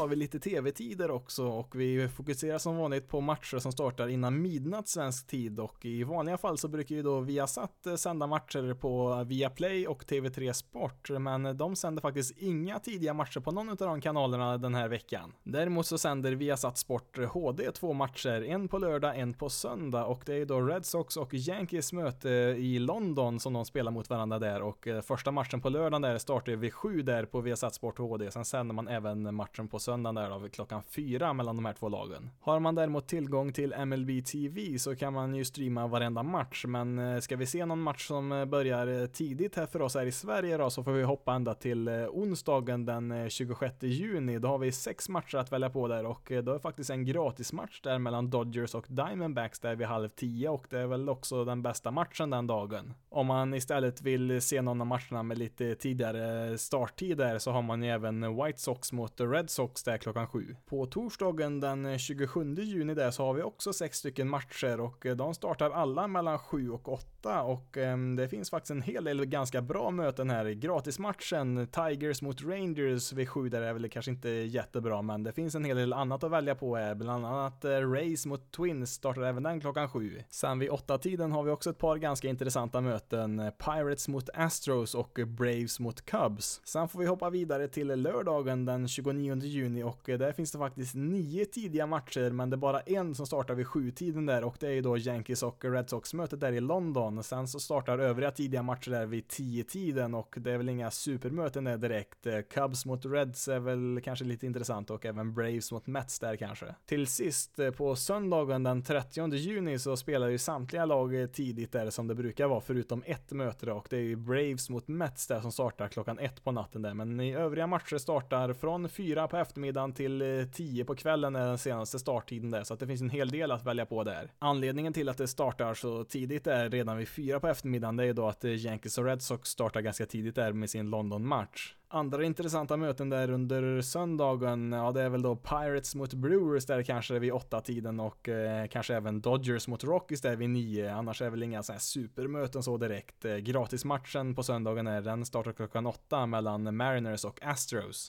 Har vi lite tv-tider också och vi fokuserar som vanligt på matcher som startar innan midnatt svensk tid och i vanliga fall så brukar ju då Viasat eh, sända matcher på Viaplay och TV3 Sport men de sänder faktiskt inga tidiga matcher på någon av de kanalerna den här veckan. Däremot så sänder Viasat Sport eh, HD två matcher, en på lördag, en på söndag och det är då Red Sox och Yankees möte eh, i London som de spelar mot varandra där och första matchen på lördagen där startar vid sju där på Viasat Sport HD, sen sänder man även matchen på söndagen där då, klockan fyra mellan de här två lagen. Har man däremot tillgång till MLB TV så kan man ju streama varenda match, men eh, ska vi se någon match som eh, börjar eh, tidigt här för oss här i Sverige då så får vi hoppa ända till onsdagen den 26 juni. Då har vi sex matcher att välja på där och då är faktiskt en gratismatch där mellan Dodgers och Diamondbacks där vid halv tio och det är väl också den bästa matchen den dagen. Om man istället vill se någon av matcherna med lite tidigare starttid där så har man ju även White Sox mot Red Sox Sox där klockan sju. På torsdagen den eh, 27 juni där så har vi också sex stycken matcher och eh, de startar alla mellan sju och åtta och ehm, det finns faktiskt en hel del ganska bra möten här. Gratismatchen Tigers mot Rangers vid sju, där är väl kanske inte jättebra men det finns en hel del annat att välja på här. Bland annat eh, Rays Race mot Twins startar även den klockan sju. Sen vid åtta tiden har vi också ett par ganska intressanta möten. Pirates mot Astros och Braves mot Cubs. Sen får vi hoppa vidare till lördagen den 29 juni juni och där finns det faktiskt nio tidiga matcher men det är bara en som startar vid sju-tiden där och det är ju då Yankees och Red Sox mötet där i London. Sen så startar övriga tidiga matcher där vid tio-tiden och det är väl inga supermöten där direkt. Eh, Cubs mot Reds är väl kanske lite intressant och även Braves mot Mets där kanske. Till sist eh, på söndagen den 30 juni så spelar ju samtliga lag tidigt där som det brukar vara förutom ett möte och det är ju Braves mot Mets där som startar klockan ett på natten där men i övriga matcher startar från fyra på eftermiddagen eftermiddagen till eh, 10 på kvällen är den senaste starttiden där, så att det finns en hel del att välja på där. Anledningen till att det startar så tidigt är redan vid 4 på eftermiddagen, det är ju då att eh, Yankees och Red Sox startar ganska tidigt där med sin London-match. Andra intressanta möten där under söndagen, ja det är väl då Pirates mot Brewers där kanske vid åtta tiden och eh, kanske även Dodgers mot Rockies där vid nio. Annars är väl inga sådana här supermöten så direkt. Eh, gratismatchen på söndagen är den startar klockan åtta mellan Mariners och Astros.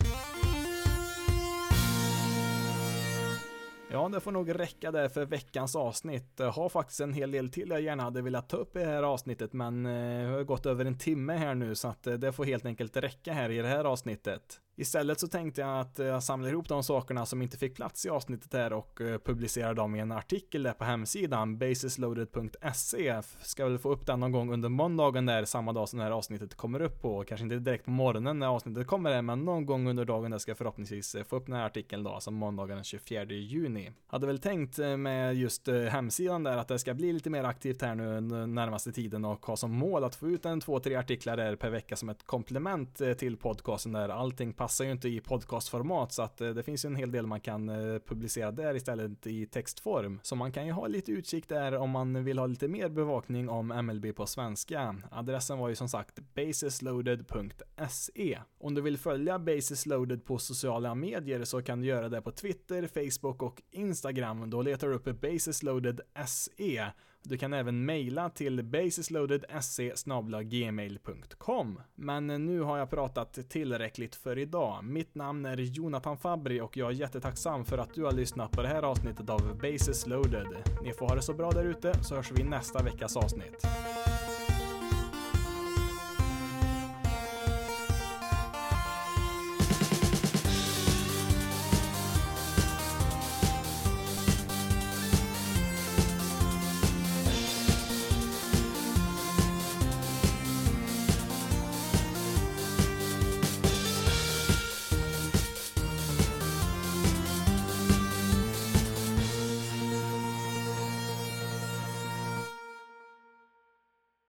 Ja, det får nog räcka där för veckans avsnitt. Jag har faktiskt en hel del till jag gärna hade velat ta upp i det här avsnittet, men eh, det har gått över en timme här nu så att eh, det får helt enkelt räcka här i det här avsnittet. Istället så tänkte jag att eh, jag samlar ihop de sakerna som inte fick plats i avsnittet här och eh, publicerar dem i en artikel där på hemsidan, basisloaded.se. Ska väl få upp den någon gång under måndagen där, samma dag som det här avsnittet kommer upp på. Kanske inte direkt på morgonen när avsnittet kommer men någon gång under dagen där ska jag förhoppningsvis eh, få upp den här artikeln då, Alltså måndagen den 24 juni. Hade väl tänkt med just hemsidan där att det ska bli lite mer aktivt här nu närmaste tiden och ha som mål att få ut en två, tre artiklar där per vecka som ett komplement till podcasten där allting passar Passar ju inte i podcastformat så att eh, det finns ju en hel del man kan eh, publicera där istället i textform. Så man kan ju ha lite utkik där om man vill ha lite mer bevakning om MLB på svenska. Adressen var ju som sagt basisloaded.se. Om du vill följa Basisloaded på sociala medier så kan du göra det på Twitter, Facebook och Instagram. Då letar du upp basisloaded.se du kan även mejla till basisloaded.se gmail.com. Men nu har jag pratat tillräckligt för idag. Mitt namn är Jonathan Fabri och jag är jättetacksam för att du har lyssnat på det här avsnittet av Basis Loaded. Ni får ha det så bra där ute så hörs vi nästa veckas avsnitt.